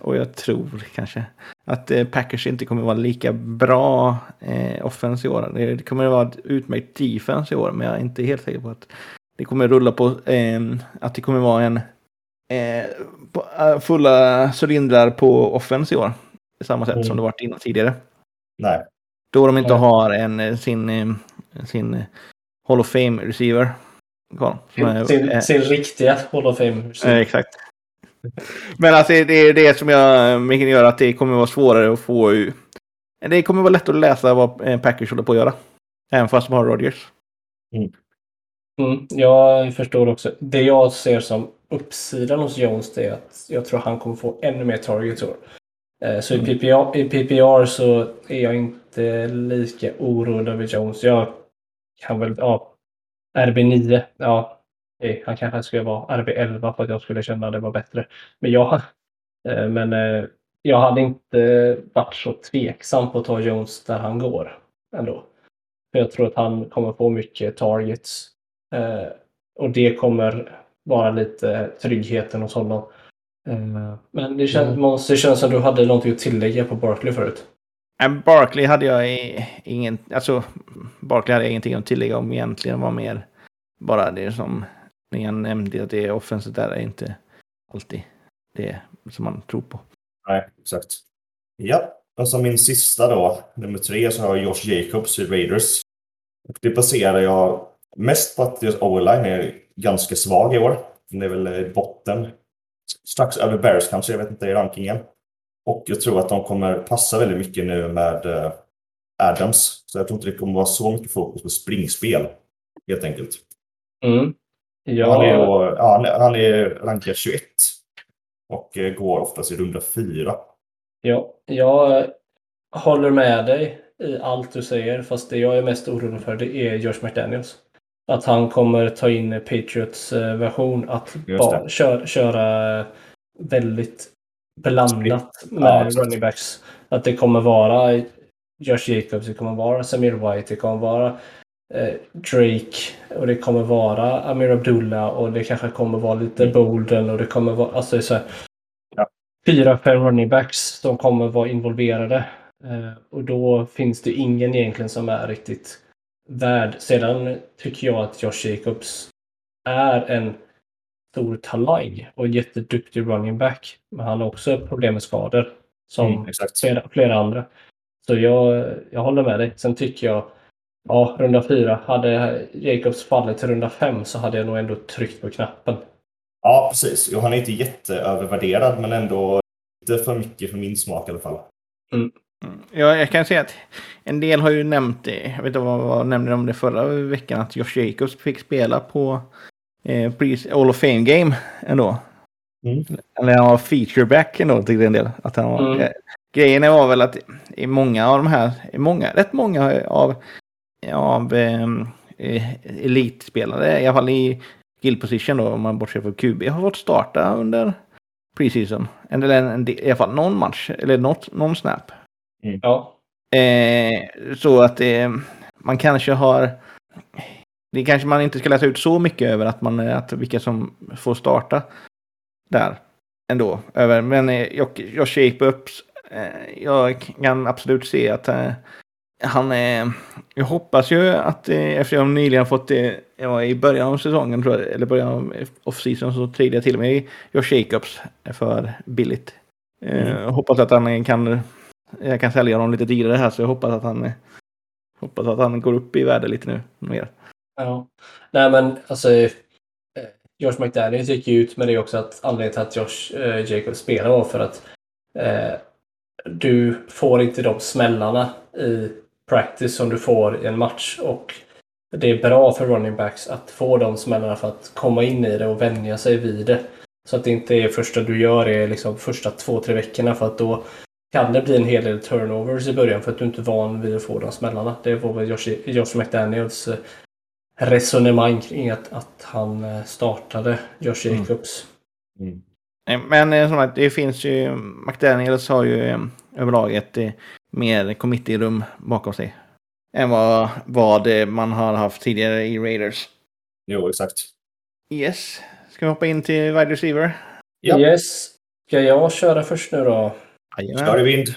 S2: och jag tror kanske att eh, Packers inte kommer vara lika bra eh, offense i år. Det, kommer vara ett utmärkt defense i år, men jag är inte helt säker på att det kommer rulla på eh, att det kommer vara en eh, på, eh, fulla cylindrar på offense i år. Samma sätt
S1: Mm.
S2: som det varit innan tidigare.
S1: Nej.
S2: Då de inte har en, eh, sin, sin Hall of Fame receiver. kvar.
S3: Sin,
S2: eh,
S3: sin riktiga Hall of Fame.
S2: Eh, exakt. Men alltså det är det som jag mycket gör att det kommer vara svårare att få ju- Det kommer vara lätt att läsa vad eh, Packers håller på att göra. Även fast de har Rodgers.
S3: Mm, jag förstår också. Det jag ser som uppsidan hos Jones det är att jag tror han kommer få ännu mer targets i år. Eh, Så i
S1: Mm.
S3: PPR, i PPR så är jag inte lika orolig över Jones. Jag kan väl, ja, RB9, ja, okej, han kanske skulle vara RB11 för att jag skulle känna att det var bättre. Men jag, eh, men eh, jag hade inte varit så tveksam på att ta Jones där han går ändå. För jag tror att han kommer få mycket targets. Eh, och det kommer vara lite tryggheten hos honom. Men det, kän,
S1: Mm.
S3: Det känns som du hade någonting att tillägga på Barkley förut.
S2: Barkley hade jag ingen, alltså Barkley hade jag ingenting att tillägga om egentligen. var mer bara det som ni nämnde att det är offensivt där är inte alltid det som man tror på.
S1: Nej, exakt. Ja, och som min sista då, nummer tre, så har jag Josh Jacobs i Raiders. Och det baserar jag mest på att deras O-line är ganska svag i år. Det är väl i botten. Strax över Bears kanske, jag vet inte i rankingen. Och jag tror att de kommer passa väldigt mycket nu med uh, Adams. Så jag tror inte det kommer vara så mycket fokus på springspel, helt enkelt.
S3: Mm.
S1: Ja. Han, är, ja, han är rankad 21 och uh, går oftast i runda 4.
S3: Ja, jag håller med dig i allt du säger, fast det jag är mest orolig för det är Josh McDaniels. Att han kommer ta in Patriots eh, version, att bara köra, köra väldigt blandat med ja, running backs. Att det kommer vara Josh Jacobs, det kommer vara Samir White, det kommer vara eh, Drake och det kommer vara Amir Abdullah och det kanske kommer vara lite mm. Bolden och det kommer vara alltså så här, ja. fyra, fem running backs som kommer vara involverade. Eh, och då finns det ingen egentligen som är riktigt värd. Sedan tycker jag att Josh Jacobs är en stor talang och jätteduktig running back. Men han har också problem med skador. Som mm, flera, flera, andra. Så jag, jag håller med dig. Sen tycker jag, ja, runda fyra. Hade Jacobs fallit till runda fem så hade jag nog ändå tryckt på knappen.
S1: Ja, precis. Jo, han är inte jätteövervärderad, men ändå inte för mycket för min smak i alla fall.
S2: Mm. mm. Ja, jag kan säga att en del har ju nämnt det. Jag vet inte vad, vad nämnde om det förra veckan. Att Josh Jacobs fick spela på eh, All of Fame Game ändå. Mm. Eller han var featureback ändå till en del. Att han var, mm. eh, grejen var väl att i många av de här, i många, rätt många av, av ehm, eh, elitspelare, i alla fall i skill position då, om man bortser från QB, har fått starta under preseason. Eller en, en, i alla fall någon match, eller något, någon snap.
S3: Mm. Ja.
S2: Eh, så att eh, man kanske har det kanske man inte ska läsa ut så mycket över att, man, att vilka som får starta där ändå. Över. Men eh, jag, jag shape upp. Eh, jag kan absolut se att eh, han är... Jag hoppas ju att efter jag nyligen fått det ja, i början av säsongen, tror jag, eller början av off-season, så tradade jag till mig Josh Jacobs för billigt. Mm. Hoppas att han kan... Jag kan sälja honom lite dyrare här, så jag hoppas att han... Hoppas att han går upp i värde lite nu mer.
S3: Ja. Nej men alltså eh, Josh McDaniels gick ju ut med det också att anledningen till att Josh eh, Jacobs spelar var för att eh, du får inte de smällarna i practice som du får i en match och det är bra för running backs att få de smällarna för att komma in i det och vänja sig vid det. Så att det inte är första du gör är liksom första två, tre veckorna för att då kan det bli en hel del turnovers i början för att du inte är van vid att få de smällarna. Det var väl Josh, Josh McDaniels eh, resonemang kring att, att han eh, startade Josh mm. Jacobs.
S2: Mm. Mm. Men som sagt, det finns ju, McDaniels har ju överlag ett mer committee-rum bakom sig. Än vad, vad man har haft tidigare i Raiders.
S1: Jo, exakt.
S2: Yes. Ska vi hoppa in till wide receiver?
S3: Ja. Yes. Ska jag köra först nu då?
S1: Kör i vind.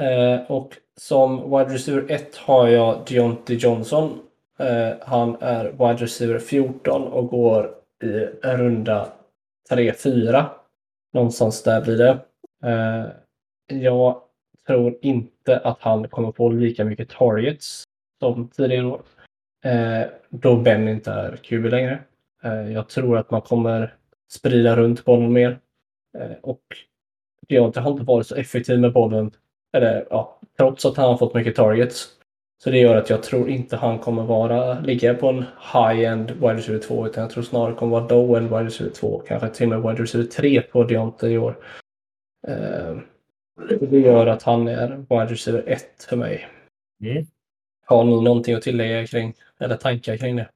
S3: Eh, och som wide receiver 1 har jag Deontay Johnson Eh, han är wide receiver 14 och går i runda 3-4. Någonstans där blir det. Eh, jag tror inte att han kommer få lika mycket targets som tidigare år. Eh, då Ben inte är QB längre. Eh, jag tror att man kommer sprida runt bollen mer. Eh, och Deontay har inte varit så effektiv med bollen. Eller, ja, trots att han har fått mycket targets så det gör att jag tror inte han kommer vara, ligga på en high-end wide receiver 2 utan jag tror snarare kommer vara low-end wide receiver 2. Kanske till och med wide receiver 3 på Deontay i år. Eh, det gör att han är wide receiver 1 för mig. Mm. Har ni någonting att tillägga kring, eller tankar kring det?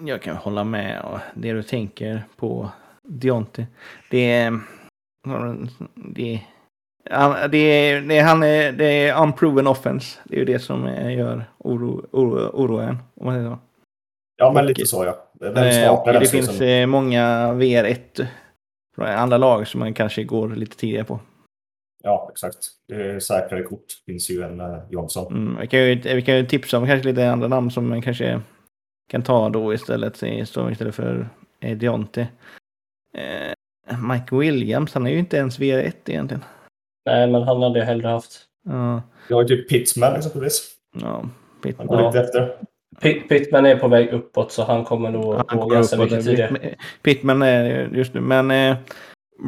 S2: Jag kan hålla med och det du tänker på Deontay. Det är, det Ja, det, är, det, han är, det är unproven offense. Det är ju det som gör oro, oro, oro en. Om man säger så.
S1: Ja, men lite så ja.
S2: Den eh, det finns. Eh, många VR1 från andra lag som man kanske går lite tidigare på.
S1: Ja, exakt. Är säkrare kort finns ju än uh, Johnson.
S2: Mm, vi, kan ju, vi kan ju tipsa om kanske lite andra namn som man kanske kan ta då istället, istället för eh, Deonte. Eh, Mike Williams, han är ju inte ens VR1 egentligen.
S3: Nej, men han hade jag hellre haft.
S2: Ja.
S1: Jag har typ Pittsman exempelvis.
S2: Ja,
S1: Han går lite efter.
S3: Pitt, Pittman är på väg uppåt så han kommer nog
S2: han
S3: gå ganska mycket tidigare.
S2: Pitt- Pittman är just nu, men eh,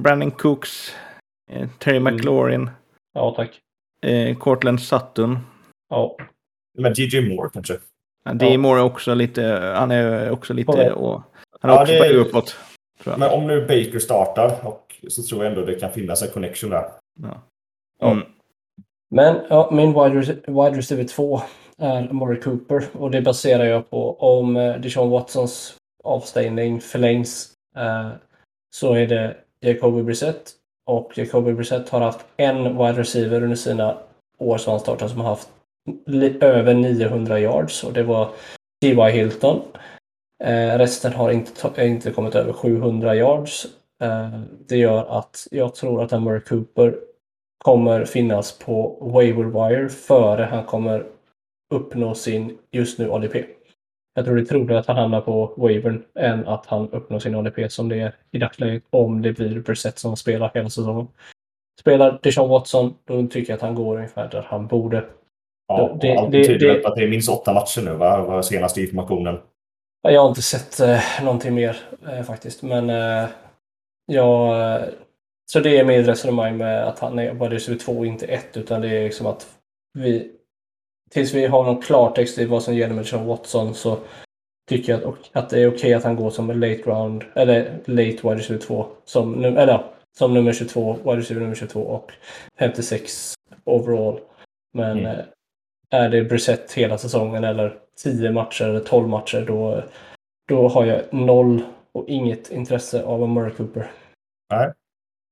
S2: Brandon Cooks, eh, Terry
S3: Mm.
S2: McLaurin,
S3: Ja, tack.
S2: eh, Cortland Sutton.
S3: Ja.
S1: Men DJ Moore kanske.
S2: Ja, D. Moore är också lite, han är också lite, och, han är
S1: Ja,
S2: också
S1: det är-
S2: uppåt. Tror jag.
S1: Men om nu Baker startar och så tror jag ändå det kan finnas en connection där.
S2: Ja.
S3: Ja.
S2: Mm.
S3: Men ja, min wide, rec- wide receiver 2 är Murray Cooper och det baserar jag på om eh, Deshaun Watsons avstängning förlängs eh, så är det Jacoby Brissett och Jacoby Brissett har haft en wide receiver under sina år som han startade som har haft över 900 yards och det var T.Y. Hilton. Eh, resten har inte, inte kommit över 700 yards. Eh, det gör att jag tror att Murray Cooper kommer finnas på waiver wire före han kommer uppnå sin just nu ADP. Jag tror det är troligare att han hamnar på wavern än att han uppnår sin ADP som det är i dagsläget om det blir Brissett som spelar hela säsongen. Spelar Deshaun Watson, då tycker jag att han går ungefär där han borde.
S1: Ja,
S3: Det-
S1: allt
S3: det- det-
S1: att det är minst åtta matcher nu, va? Var senaste informationen.
S3: Ja, Jag har inte sett eh, någonting mer eh, faktiskt, men eh, jag... Eh, så det är mitt resonemang med att han är bara receiver 2 och inte 1, utan det är liksom att vi... Tills vi har någon klartext i vad som gäller med Sean Watson så tycker jag att, att det är okej att han går som en late round, eller late wide receiver 2, som, eller, ja, som nummer 22, wide receiver nummer 22 och 56 overall. Men
S1: Mm.
S3: eh, är det Brissett hela säsongen eller 10 matcher eller 12 matcher då, då har jag noll och inget intresse av en Murray Cooper.
S2: Ja,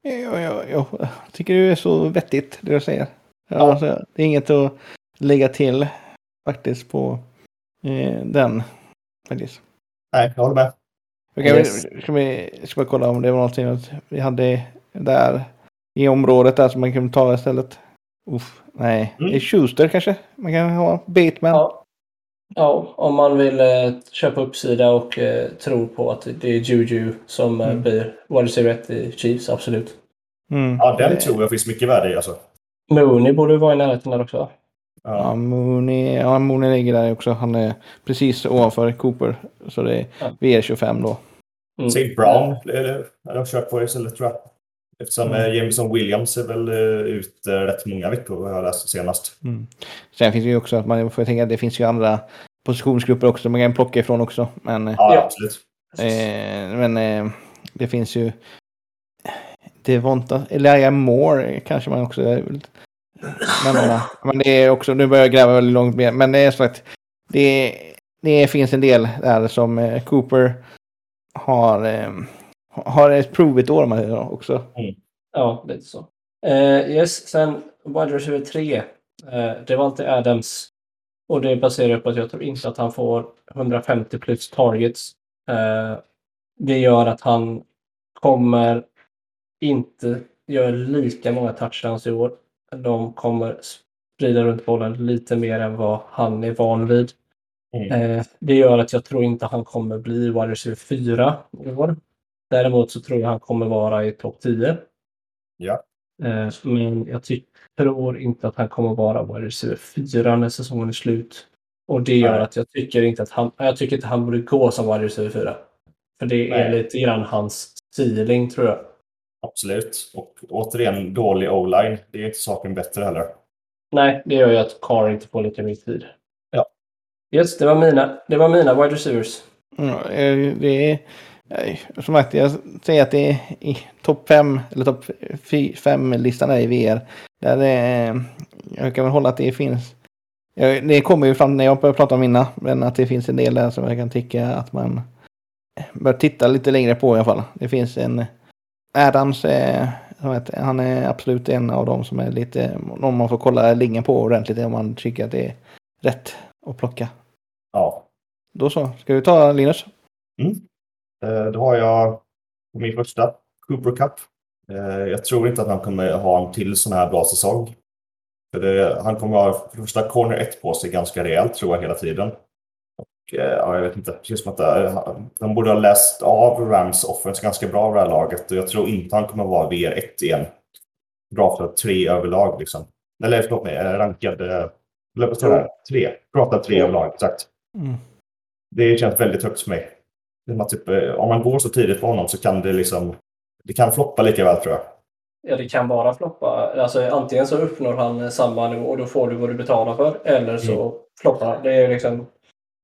S2: ja, ja, jag tycker det är så vettigt det du säger. Ja,
S1: Ja.
S2: Alltså, det är inget att lägga till faktiskt på eh, den. Faktiskt.
S1: Nej, jag håller med.
S2: Okej,
S3: Yes.
S2: ska, vi, ska vi kolla om det var någonting att vi hade där i området där som man kan ta istället. Uff, nej,
S1: Mm.
S2: det är Schuster kanske man kan ha. Bateman.
S3: Ja. ja, om man vill eh, köpa uppsida och eh, tror på att det är Juju som eh,
S2: Mm.
S3: blir wide receiver 1 i Chiefs, absolut.
S2: Mm.
S1: Ja, den
S2: Eh,
S1: tror jag finns mycket värde i alltså.
S3: Mooney borde vara i närheten där också.
S2: Ja,
S1: Ja.
S2: Mooney, ja, Mooney ligger där också. Han är precis ovanför Cooper. Så det är
S3: Ja.
S2: VR25 då.
S3: Mm.
S1: St. Brown eller, hade jag kört på istället tror jag. Eftersom
S2: Mm.
S1: mm. Jameson Williams är väl uh, ute rätt många veckor vad jag läste senast.
S2: Mm. Sen finns det ju också att man får tänka att det finns ju andra positionsgrupper också man kan plocka ifrån också. Men,
S1: Ja,
S3: Ja.
S1: absolut.
S2: eh, men eh, det finns ju inte, Elijah Moore kanske man också men. Eh, men det är också, nu börjar jag gräva väldigt långt mer, men det är så att det, det finns en del där som eh, Cooper har, eh, har ett provigt år med det också. Mm.
S3: Ja, lite så. Uh, yes, sen wide receiver 3. Eh, det var alltid Adams. Och det baserar jag på att jag tror inte att han får 150 plus targets. Uh, det gör att han kommer inte göra lika många touchdowns i år. De kommer sprida runt bollen lite mer än vad han är van vid.
S1: Mm.
S3: Eh, det gör att jag tror inte han kommer bli wide receiver 4 i år. Däremot så tror jag han kommer vara i topp 10.
S1: Ja.
S3: Eh, Men jag tror inte att han kommer vara wide receiver 4 när säsongen är slut. Och det gör
S1: Nej.
S3: att jag tycker inte att han, jag tycker inte han borde gå som wide receiver 4. För det är
S1: Nej.
S3: lite grann hans ceiling tror jag.
S1: Absolut. Och återigen, dålig o-line. Det är inte saken bättre heller.
S3: Nej, det gör ju att Carr inte får lika mycket tid.
S1: Ja.
S3: Yes, det var mina, det var mina wide receivers.
S2: Ja, eh, det är, eh, som sagt, jag säger att det är i topp 5 eller topp 5-listan är i VR. Där det, jag kan väl hålla att det finns. Det kommer ju fram när jag börjar prata om mina, men att det finns en del där som jag kan tycka att man bör titta lite längre på i alla fall. Det finns en Adams, eh, heter, han är absolut en av dem som är lite, om man får kolla linjen på ordentligt om man tycker att det är rätt att plocka.
S1: Ja.
S2: Då så, ska du ta Linus?
S1: Eh, Då har jag min första Cooper Cup. Eh, jag tror inte att han kommer ha en till sån här bra säsong. För det, han kommer ha för första corner 1 på sig ganska rejält tror jag hela tiden. Eh, ja, jag vet inte. Det som att det, de borde ha läst av Rams offense ganska bra det här laget. Och jag tror inte han kommer vara VR1 igen. Draftad tre överlag liksom. Eller förlåt mig, rankad... Eller vad står det? Tre. Draftad tre överlag, exakt. Mm. Det känns väldigt högt för mig. Typ, om man går så tidigt på honom så kan det liksom... Det kan floppa lika väl tror jag.
S3: Ja, det kan bara floppa. Alltså, antingen så uppnår han samma nivå och då får du vad du betalar för. Eller så mm. floppar han. Det är liksom...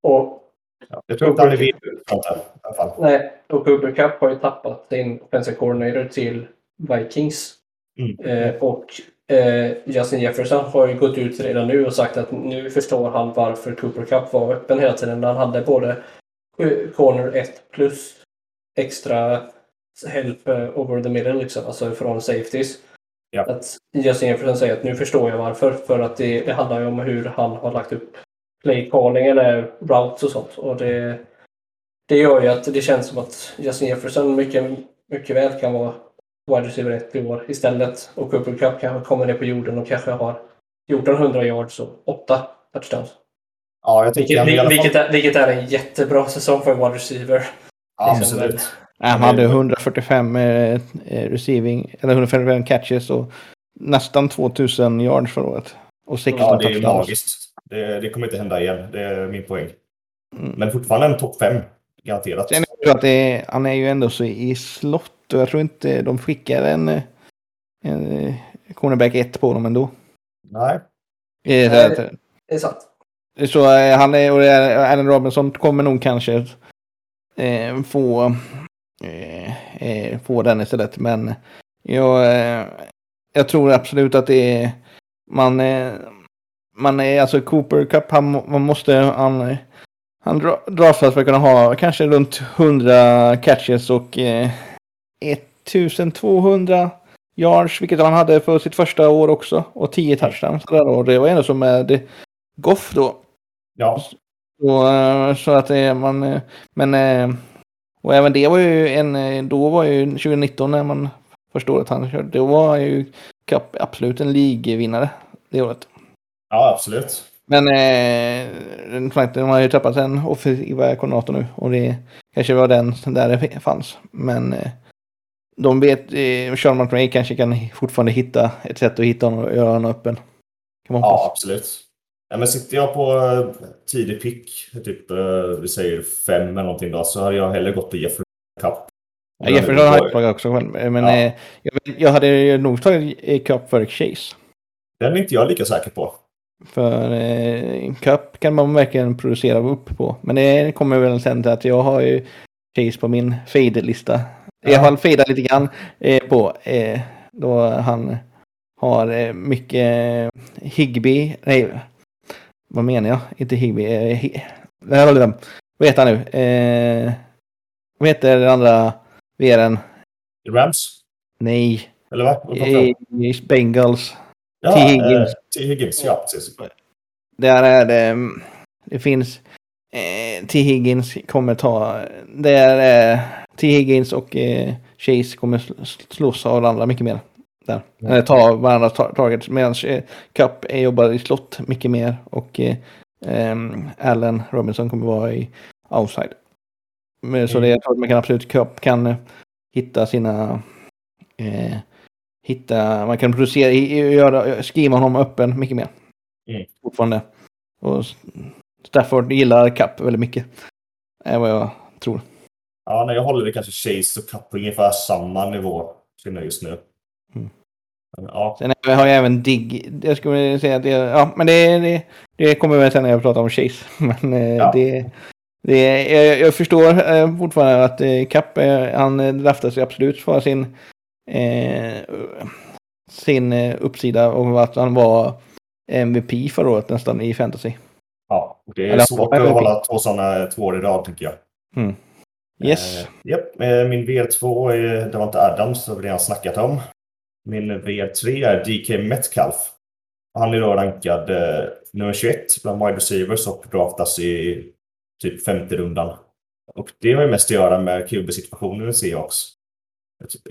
S3: Och,
S1: ja, jag tror alla fall.
S3: Nej, och Cooper Cup har ju tappat sin offensive coordinator till Vikings. Mm. Eh, och eh, Justin Jefferson har ju gått ut redan nu och sagt att nu förstår han varför Cooper Cup var öppen hela tiden. När han hade både corner 1 plus extra help uh, over the middle, liksom, alltså från safeties. Ja. Att Justin Jefferson säger att nu förstår jag varför. För att det, det handlar ju om hur han har lagt upp play calling eller routes och sånt. Och det, det gör ju att det känns som att Justin Jefferson mycket, mycket väl kan vara wide receiver 1 i år istället. Och Cooper Cup kanske kommer ner på jorden och kanske har 1400 yards och 8 touchdowns.
S1: Ja, jag tycker
S3: vilket, vilket, är, vilket är en jättebra säsong för en wide receiver.
S1: Ja, liksom. absolut.
S2: Han hade 145 eh, receiving, eller 145 catches och nästan 2000 yards förra året. Och 16
S1: Ja, det är magiskt. Det, det, kommer inte hända igen. Det är min poäng. Mm. Men fortfarande en topp 5. Garanterat.
S2: Sen är att är, han är ju ändå så i slott och jag tror inte de skickar en, en cornerback 1 på honom ändå.
S1: Nej.
S3: Det är, det, det är sant.
S2: Så eh, han är, och Allen Robinson kommer nog kanske eh, få Eh, eh, få den istället. Men jag, eh, jag tror absolut att det är man, man är alltså Cooper Cup, han, man måste, han, han dras för att kunna ha kanske runt 100 catches och eh, 1200 yards, vilket han hade för sitt första år också. Och 10 touchdowns. Och det var ändå som med Goff då.
S1: Ja.
S2: Så, så att det, man, men och även det var ju en, då var ju 2019 när man förstår att han körde, då var ju Cup absolut en ligvinnare det året.
S1: Ja, absolut.
S2: Men eh, de har ju tappat en offensiva koordinator nu och det kanske var den där det fanns. Men eh, de vet, eh, Sean McRae kanske kan fortfarande hitta ett sätt att hitta honom och göra honom öppen.
S1: ja, absolut. Ja, men sitter jag på eh, tidig pick, typ eh, vi säger fem eller någonting då, så hade jag hellre gått på Jeffrey Cup.
S2: Ja, Jefferson har jag tagit också själv, men ja. eh, jag, jag, hade nog tagit Cup för Chase.
S1: Den är inte jag lika säker på.
S2: För eh, Cup kan man verkligen producera upp på. Men det kommer väl sen till att jag har ju Chase på min fade-lista. Ja. I alla fall fadar lite grann eh, på eh, då han har eh, mycket Higby, nej vad menar jag? Inte Higby. Eh, hi, vad heter han nu? Eh, vad heter den andra VR'n?
S1: Rams?
S2: Nej.
S1: Eller va?
S2: I, Bengals.
S1: Ja, T. Higgins. Eh, T. Higgins, ja precis.
S2: Där är det. Det finns. Eh, T. Higgins kommer ta. Det är eh, T. Higgins och eh, Chase kommer slåss av varandra mycket mer där. Mm. Eller ta varandras targets. Medan eh, Cup jobbar i slott mycket mer. Och eh, Allen Robinson kommer vara i outside. Men, så mm. det, jag tror att man kan absolut Cup kan hitta sina eh, hitta, man kan producera, göra, skriva honom öppen mycket mer. Mm. Fortfarande. Och Stafford gillar Cup väldigt mycket. Är vad jag tror.
S1: Ja, när jag håller det kanske Chase och Cup på ungefär samma nivå just nu. Mm.
S2: Ja. Sen har jag även Digg. Jag skulle säga att det, ja, men det, det, det kommer väl sen när jag pratar om Chase. Men eh, ja. det, det, jag, jag förstår eh, fortfarande att eh, Kapp, han draftar sig absolut för sin, eh, sin uppsida och att han var MVP förra året nästan i fantasy.
S1: Ja, det är Eller, svårt att hålla två sådana två år i rad tycker jag.
S2: Mm. Yes.
S1: Eh, yep. Min V2 är, inte Adams, har vi redan snackat om. Min V3 är DK Metcalf. Han är då rankad eh, nummer 21 bland wide receivers och draftas i typ 50 rundan. Och det har ju mest att göra med QB-situationen i Seahawks.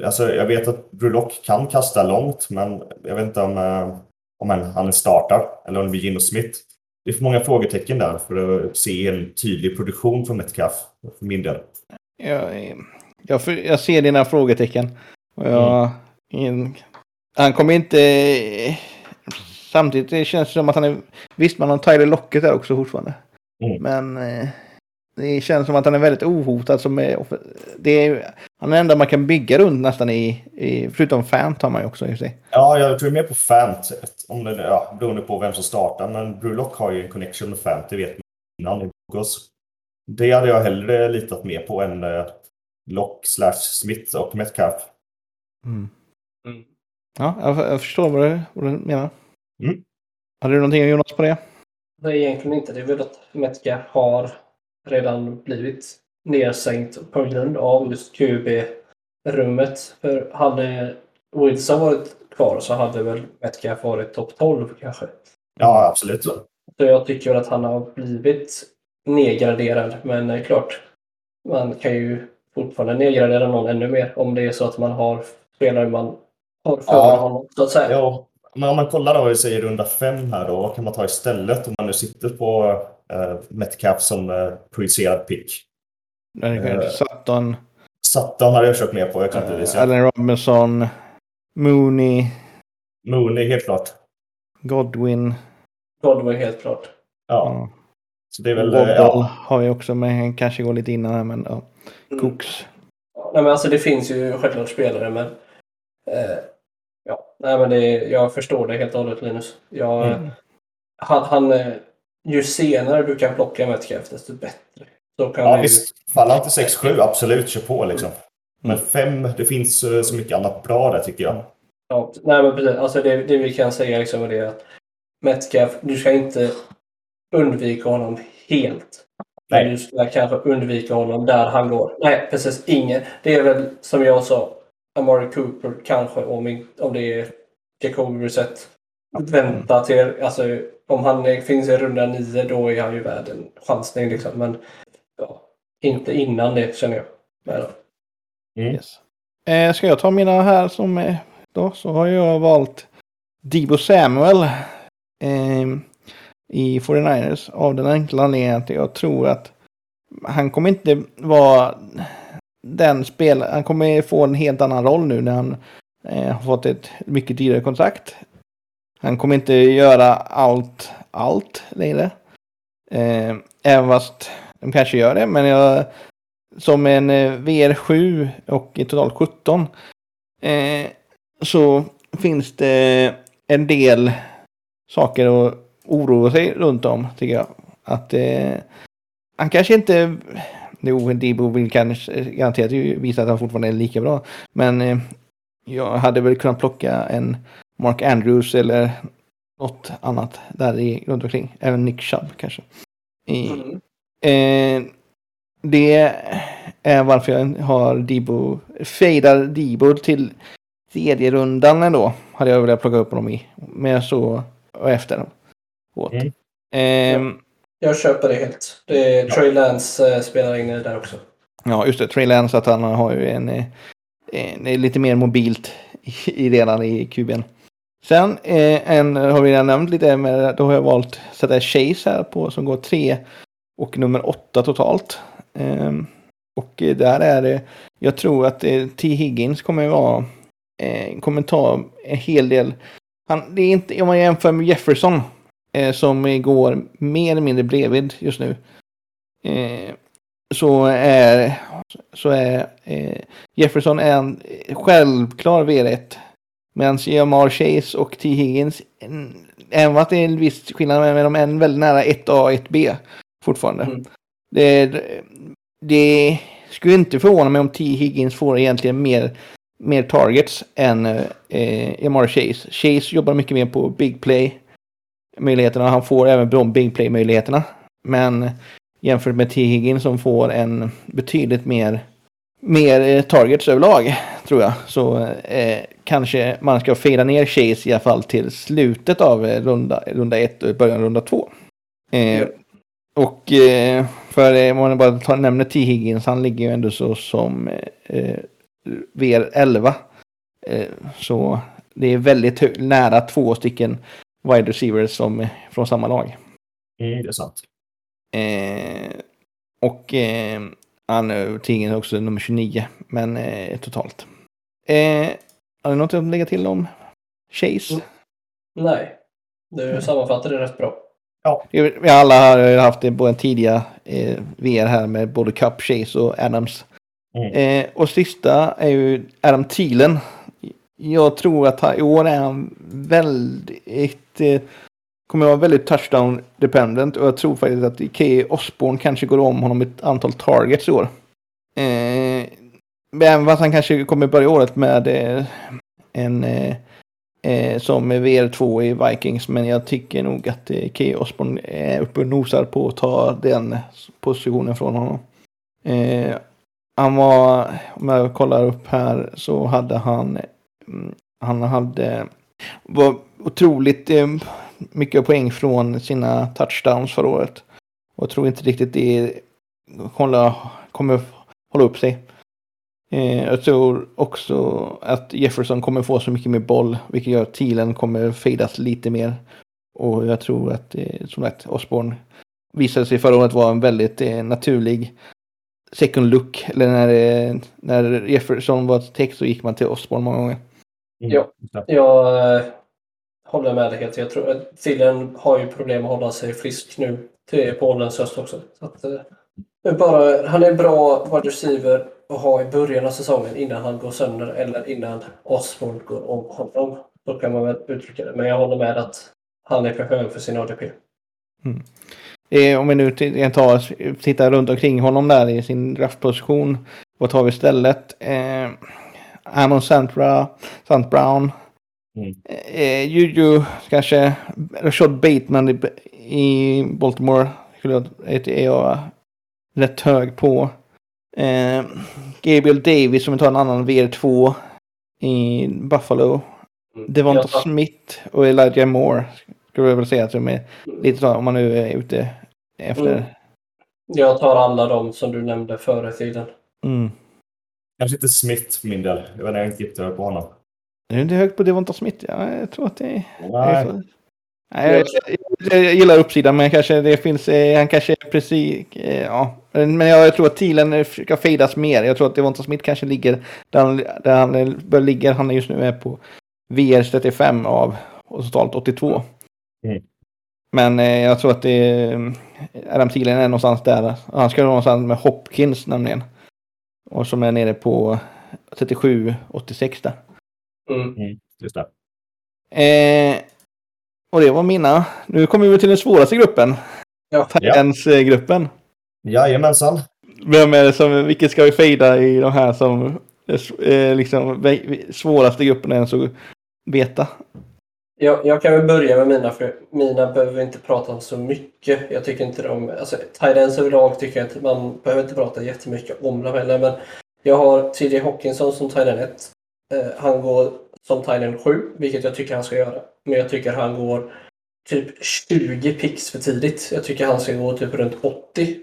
S1: Alltså, jag vet att Brulock kan kasta långt, men jag vet inte om, eh, om han, han startar eller om det blir Gino Smith. Det är för många frågetecken där för att se en tydlig produktion från Metcalf för min del.
S2: Jag, jag, jag ser dina frågetecken. Jag, mm. Han kommer inte... Samtidigt det känns det som att han är... Visst, man har Tyler Locket där också fortfarande. Mm. Men eh, det känns som att han är väldigt ohotad. Som är, det är, han är den enda man kan bygga runt nästan i, i förutom Fant har man ju också i sig.
S1: Ja, jag tror mer på Fant. Om det, ja, beroende på vem som startar. Men Brulock har ju en connection med Fant, det vet man innan i Bogos. Det hade jag hellre litat mer på än eh, Lock slash Smith och Metcalf.
S2: Mm. Mm. Ja, jag, jag, förstår vad du, vad du menar. Mm. Hade du någonting Jonas på det?
S3: Nej, egentligen inte. Det är väl att Metcalf har redan blivit nedsänkt på grund av just QB-rummet. För hade Wilson varit kvar så hade väl Metcalf varit topp 12 kanske.
S1: Ja, absolut. Så
S3: jag tycker att han har blivit nedgraderad. Men det är klart, man kan ju fortfarande nedgradera någon ännu mer om det är så att man har spelare man har för ja. honom. Så att säga.
S1: Ja. Men om man kollar då, säger runda fem här då, vad kan man ta istället om man nu sitter på Metcalf som uh, projicerad pick?
S2: Uh, Sutton.
S1: Sutton hade jag kört med på exempelvis.
S2: Uh, Allen Robinson. Mooney.
S1: Mooney, helt klart.
S2: Godwin.
S3: Godwin, helt klart.
S1: Ja. ja.
S2: Så det är väl... Waddle ja. har vi också, men kanske går lite innan här, men ja. Mm. Cooks.
S3: Nej, men alltså det finns ju självklart spelare, men... Eh, ja, nej men det, jag förstår det helt och hållet Linus. Jag, mm. han, han, eh, ju senare du kan plocka Metcalf, desto bättre.
S1: Så kan ja, visst. Falla inte 6-7, absolut. Kör på liksom. Men 5, mm. det finns eh, så mycket annat bra där tycker jag.
S3: Ja, nej men precis. Alltså det, det vi kan säga liksom är att Metcalf, du ska inte undvika honom helt. Nej. Du ska kanske undvika honom där han går. Nej, precis ingen. Det är väl som jag sa, Amari Cooper kanske om, om det är Jacoby Brissett. Vänta till, alltså om han finns i runda nio då är han ju värd en chansning liksom. Men ja, inte innan det känner jag.
S2: Mm. Yes. Eh, ska jag ta mina här som är då så har jag valt Debo Samuel. Eh, i 49ers av den enkla anledningen att jag tror att han kommer inte vara den spel, Han kommer få en helt annan roll nu när han eh, har fått ett mycket dyrare kontrakt. Han kommer inte göra allt, allt längre. Eh, även fast de kanske gör det, men jag som en eh, VR7 och i totalt 17 eh, så finns det en del saker att oroa sig runt om, tycker jag. Att eh, han kanske inte... Jo, Debo vill kanske garanterat visa att han fortfarande är lika bra. Men eh, jag hade väl kunnat plocka en Mark Andrews eller något annat där i, runt omkring. Även Nick Chubb kanske. I, mm. eh, det är varför jag har Debo, fejdar Debo till tredje rundan ändå. Hade jag velat plocka upp honom i. Men så och efter åt. Mm.
S3: Eh, jag köper det helt. Det är ja. Trey Lance eh, spelar in där också.
S2: Ja, just det. Trey Lance, att han har ju en, eh, en, en lite mer mobilt i, i redan i kuben. Sen eh, en har vi redan nämnt lite, men då har jag valt att sätta Chase här på som går tre och nummer åtta totalt. Eh, och där är det, jag tror att eh, T. Higgins kommer vara, eh, kommer ta en hel del. Han, det är inte, om man jämför med Jefferson eh, som går mer eller mindre bredvid just nu. Eh, så är, så är eh, Jefferson är en självklar V1. Medan Jamar Chase och T. Higgins, även att det är en viss skillnad, men de är väldigt nära 1A och 1B fortfarande. Mm. Det, det skulle inte förvåna mig om T. Higgins får egentligen mer, mer targets än eh, Jamar Chase. Chase jobbar mycket mer på big play möjligheterna. Han får även de big play-möjligheterna. Men jämfört med T. Higgins som får en betydligt mer, mer eh, targets överlag, tror jag, så eh, kanske man ska fejda ner Chase i alla fall till slutet av eh, runda, runda ett och början av runda två. Eh, och eh, för om man bara tar, nämner T. Higgins, han ligger ju ändå så som eh, VR11. Eh, så det är väldigt nära två stycken wide receivers som från samma lag.
S1: Mm, det är sant.
S2: Eh, och eh, han är tingen också nummer 29, men eh, totalt. Eh, har du något att lägga till om Chase?
S3: Mm. Nej, du sammanfattar det rätt bra.
S2: Vi vi alla har haft det på en tidiga eh, VR här med både Cup, Chase och Adams.
S1: Mm.
S2: Eh, och sista är ju Adam Thielen. Jag tror att han, i år är han väldigt... Eh, kommer att vara väldigt touchdown dependent och jag tror faktiskt att Ikea Osborne kanske går om honom ett antal targets i år. Eh, även fast han kanske kommer börja året med eh, en eh, eh, som VR2 i Vikings. Men jag tycker nog att eh, Key Osborne är uppe och nosar på att ta den positionen från honom. Eh, han var, om jag kollar upp här, så hade han, mm, han hade, var otroligt eh, mycket poäng från sina touchdowns förra året. Och jag tror inte riktigt det hålla, kommer hålla upp sig. Eh, jag tror också att Jefferson kommer få så mycket mer boll, vilket gör att Thielen kommer fejdas lite mer. Och jag tror att, eh, som sagt, Osborne visade sig förra året vara en väldigt eh, naturlig second look. Eller när, eh, när Jefferson var text så gick man till Osborne många gånger.
S1: Mm,
S3: Ja.
S1: just
S3: jag håller med dig helt. Jag tror att Thielen har ju problem att hålla sig frisk nu till Polens höst också. Så att, eh, bara, han är bra wide receiver att ha i början av säsongen innan han går sönder eller innan Osmond går om honom. Så kan man väl uttrycka det. Men jag håller med att han är för hög för sin ADP. Mm.
S2: Eh, om vi nu tar, tittar runt omkring honom där i sin draftposition. Vad tar vi istället? Eh, Amon Santra, Sant Brown.
S1: Mm.
S2: Eh, Juju kanske. Rashad Bateman i, i Baltimore. Skulle jag, är jag rätt hög på. Eh, Gabriel Davis som vi tar en annan VR2 i Buffalo. Devonta
S3: Jag tar-
S2: Smith och Elijah Moore. Skulle jag väl säga som är lite så om man nu är ute efter.
S3: Mm. Jag tar alla de som du nämnde före tiden.
S2: Mm.
S1: Kanske inte Smith för min del. Jag vet inte, jag är inte jättehög på honom.
S2: Är du inte högt på Devonta Smith? Ja, jag tror att det är...
S1: Nej.
S2: Nej, jag, jag, gillar uppsidan, men kanske det finns... Eh, han kanske är precis... Eh, ja. Men jag, jag tror att Thielen ska fejdas mer. Jag tror att Devonta Smith kanske ligger där han, där han bör ligga. Han är just nu är på VR 35 av totalt 82.
S1: Mm.
S2: Men eh, jag tror att det är... Adam Thielen är någonstans där. Han ska vara någonstans med Hopkins nämligen. Och som är nere på 37-86 där.
S3: Mm.
S1: Mm, just det.
S2: Eh, och det var mina. Nu kommer vi till den svåraste gruppen.
S3: Ja.
S2: Titans-gruppen.
S1: Jajamensan.
S2: Vem är det som, vilket ska vi fejda i de här som eh, liksom svåraste gruppen ens att veta?
S3: Jag, jag kan väl börja med mina, för mina behöver vi inte prata om så mycket. Jag tycker inte de... Alltså, Tidens överlag tycker jag inte man behöver inte prata jättemycket om dem heller. Men jag har TJ Hawkinson som Tiden 1. Eh, han går som Tiden 7, vilket jag tycker han ska göra. Men jag tycker han går typ 20 pix för tidigt. Jag tycker han ska gå typ runt 80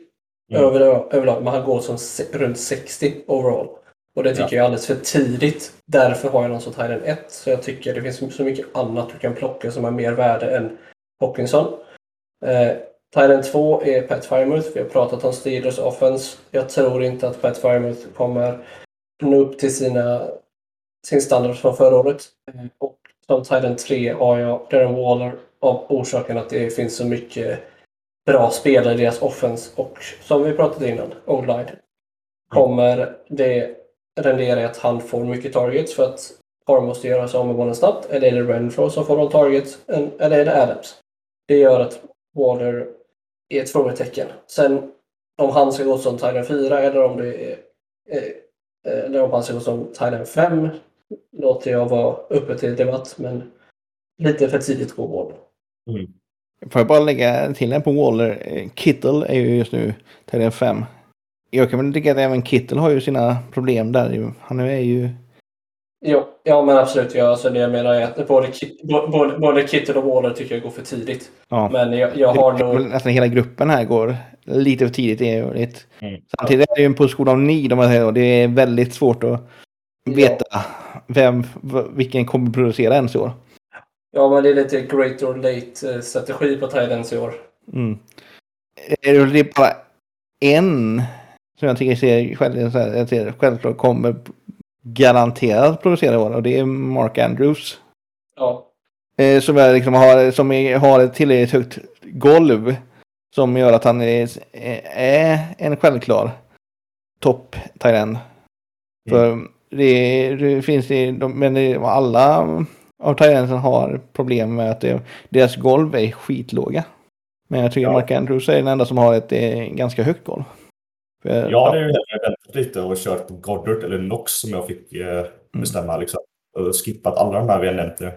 S1: Mm.
S3: över, överlag. Men han går som runt 60 overall. Och det tycker
S1: Ja.
S3: jag är alldeles för tidigt. Därför har jag någon som Tiden 1. Så jag tycker det finns så mycket annat du kan plocka som har mer värde än Hawkinson. Eh, Tiden 2 är Pat Firemouth. Vi har pratat om Steelers offense. Jag tror inte att Pat Firemouth kommer nå upp till sina, sin standard från förra året. Eh, och som Tiden 3 har jag Darren Waller av orsaken att det finns så mycket bra spelare i deras offense. Och som vi pratade innan, O-line. Kommer det rendera i att han får mycket targets för att Parr måste göra sig av med bollen snabbt? Eller är det Renfro som får de targets? Eller är det Adams? Det gör att Waller är ett frågetecken. Sen om han ska gå som Titan 4 eller om det är eh, eller om han ska gå som Titan 5 låter jag vara uppe till debatt men lite för tidigt går Waller.
S2: Får jag bara lägga till en på Waller. Eh, Kittle är ju just nu till 5. Jag kan väl tycka att även Kittle har ju sina problem där. ju. Han är ju...
S3: Jo, ja men absolut. Ja, alltså det jag menar är att både, både, både Kittle och Waller tycker jag går för tidigt.
S2: Ja.
S3: Men jag, jag har nog...
S2: Nästan hela gruppen här går lite för tidigt. Det.
S1: Mm.
S2: Samtidigt är det ju en position av säger så. Det är väldigt svårt att veta vem, vilken kommer producera ens i år.
S3: Ja, men det är lite great or late eh, strategi på Thailands i år.
S2: Mm. Är det är bara en som jag tycker ser, själv, jag ser självklart kommer garanterat producera i år och det är Mark Andrews.
S3: Ja,
S2: Eh, som jag liksom har, som är, har ett tillräckligt högt golv som gör att han är, är en självklar topp Thailand. Det, det finns det, de, men det, alla av Thailandsen har problem med att det, deras golv är skitlåga. Men jag tycker
S1: Ja.
S2: Mark Andrews är den enda som har ett eh, ganska högt golv. För,
S1: Jag hade ju hellre väntat lite och kört på Goddard eller Nox som jag fick eh, bestämma. Liksom. Och skippat alla de här vi har nämnt nu.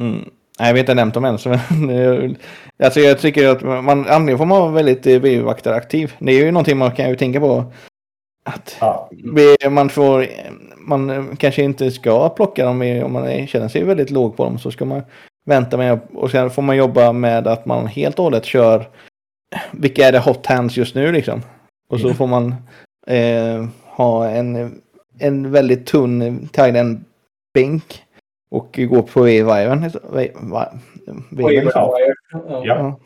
S2: Mm. Nej, jag vet inte nämnt dem än. Så, men, eh, alltså jag tycker att man, antingen får man vara väldigt eh, BU-vaktaraktiv. Det är ju någonting man kan ju tänka på. Att
S1: Ja,
S2: man får, man eh, kanske inte ska plocka dem i, om man är- känner sig väldigt låg på dem. Så ska man vänta med och sen får man jobba med att man helt och hållet kör. Vilka är det hot hands just nu liksom? Och så får man eh, ha en, en väldigt tunn Thailand bänk och gå på V-viven.
S3: Waiver
S1: ja.
S3: Ja.
S1: ja.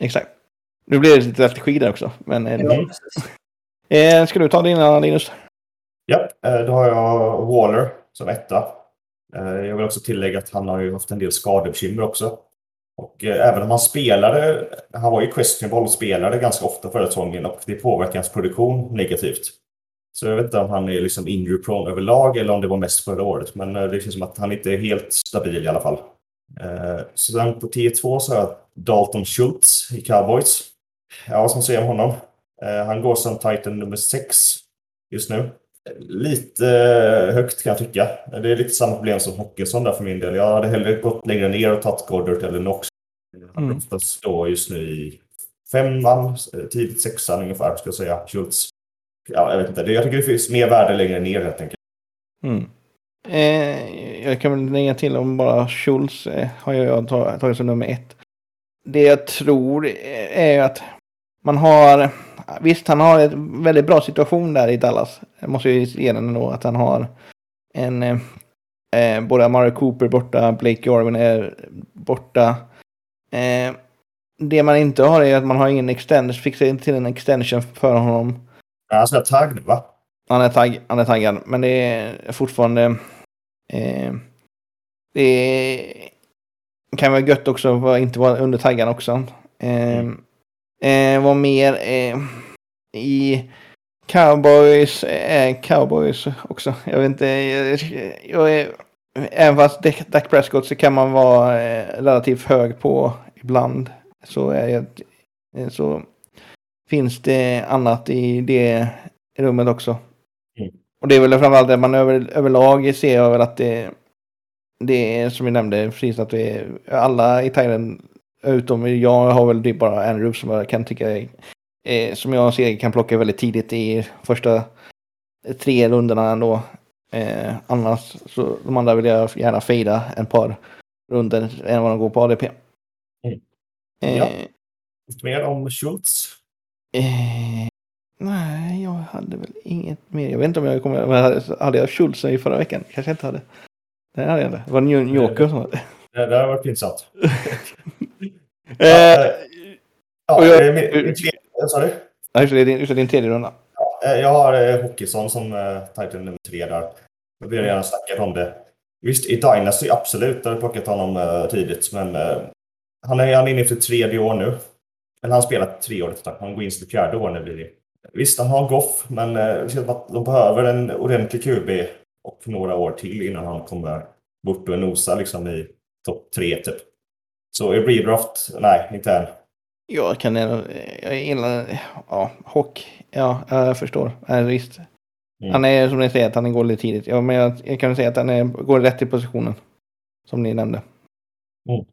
S2: Exakt. Nu blir det lite strategi där också. Men eh,
S3: Ja,
S2: eh, ska du ta dina Linus?
S1: Ja, eh, då har jag Waller som etta. Eh, jag vill också tillägga att han har ju haft en del skadebekymmer också. Och eh, även om han spelade, han var ju questionable spelare spelade ganska ofta förra säsongen och det påverkar hans produktion negativt. Så jag vet inte om han är liksom injury prone överlag eller om det var mest förra året. Men det känns som att han inte är helt stabil i alla fall. Så Sen på T2 så har jag Dalton Schultz i Cowboys. Ja, vad ska man säga om honom? Han går som Titan nummer 6 just nu. Lite eh, högt kan jag tycka. Det är lite samma problem som Hockeysson där för min del. Jag hade hellre gått längre ner och tagit Goddard eller Knox. Han
S2: Mm.
S1: mm. står just nu i femman, eh, tidigt sexan ungefär, ska jag säga. Schultz. Ja, jag vet inte. Jag tycker det finns mer värde längre ner helt enkelt.
S2: Mm. Eh, jag kan väl lägga till om bara Schultz eh, har jag tagit, tagit som nummer ett. Det jag tror eh, är att man har, visst han har en väldigt bra situation där i Dallas. Jag måste ju ge den ändå att han har en, eh, eh, både Amari Cooper borta, Blake Jarvin är borta. Eh, det man inte har är att man har ingen extension, fixar inte till en extension för honom.
S1: Ja, Han ska ha tagg nu, va?
S2: Han är, tagg, han är taggad, men det är fortfarande... Eh, det kan vara gött också att inte vara under taggarna också. Eh, eh, vad mer? Eh, I Cowboys är Cowboys också. Jag vet inte. Jag, jag är, även fast Dak- Prescott så kan man vara eh, relativt hög på ibland. Så, är jag, eh, så finns det annat i det rummet också. Och det är väl framförallt det man över, överlag ser jag väl att det, det är som vi nämnde precis att är alla i Thailand utom jag har väl det bara Andrews som jag kan tycka är, eh, som jag ser kan plocka väldigt tidigt i första tre rundorna ändå. Eh, annars så de andra vill jag gärna fejda en par runder än vad de går på ADP.
S1: Mm.
S2: Eh,
S1: Ja. Mer om Schultz.
S2: Eh, nej, jag hade väl inget mer. Jag vet inte om jag kommer... Men hade, hade jag Schultz i förra veckan? Kanske inte hade. Det hade jag inte. Det var New Yorker som hade.
S1: Det, det har varit pinsamt.
S2: Eh,
S1: Ja,
S2: jag-
S1: eh, min, min tredje, sa du?
S2: nej, just det, din- just det, din tredje runda.
S1: Eh, Jag har eh, Hockeyson som eh, Titan nummer tre där. Jag vill gärna snacka om det. Visst, i Dynasty absolut, där har jag plockat honom eh, tidigt. Men eh, han är, han är inne för tredje år nu. Eller han har spelat tre år, han går in för fjärde år nu blir det. Visst, han har Goff, men eh, de behöver en ordentlig QB och några år till innan han kommer bort och nosa liksom i topp tre typ. Så redraft, nej, inte än.
S2: Jag kan. Jag gillar... Ja, Hock. Ja, jag förstår. Ja, visst.
S1: Mm.
S2: Han är som ni säger att han går lite tidigt. Ja, men jag, jag kan säga att han är, går rätt i positionen. Som ni nämnde.
S1: Mm.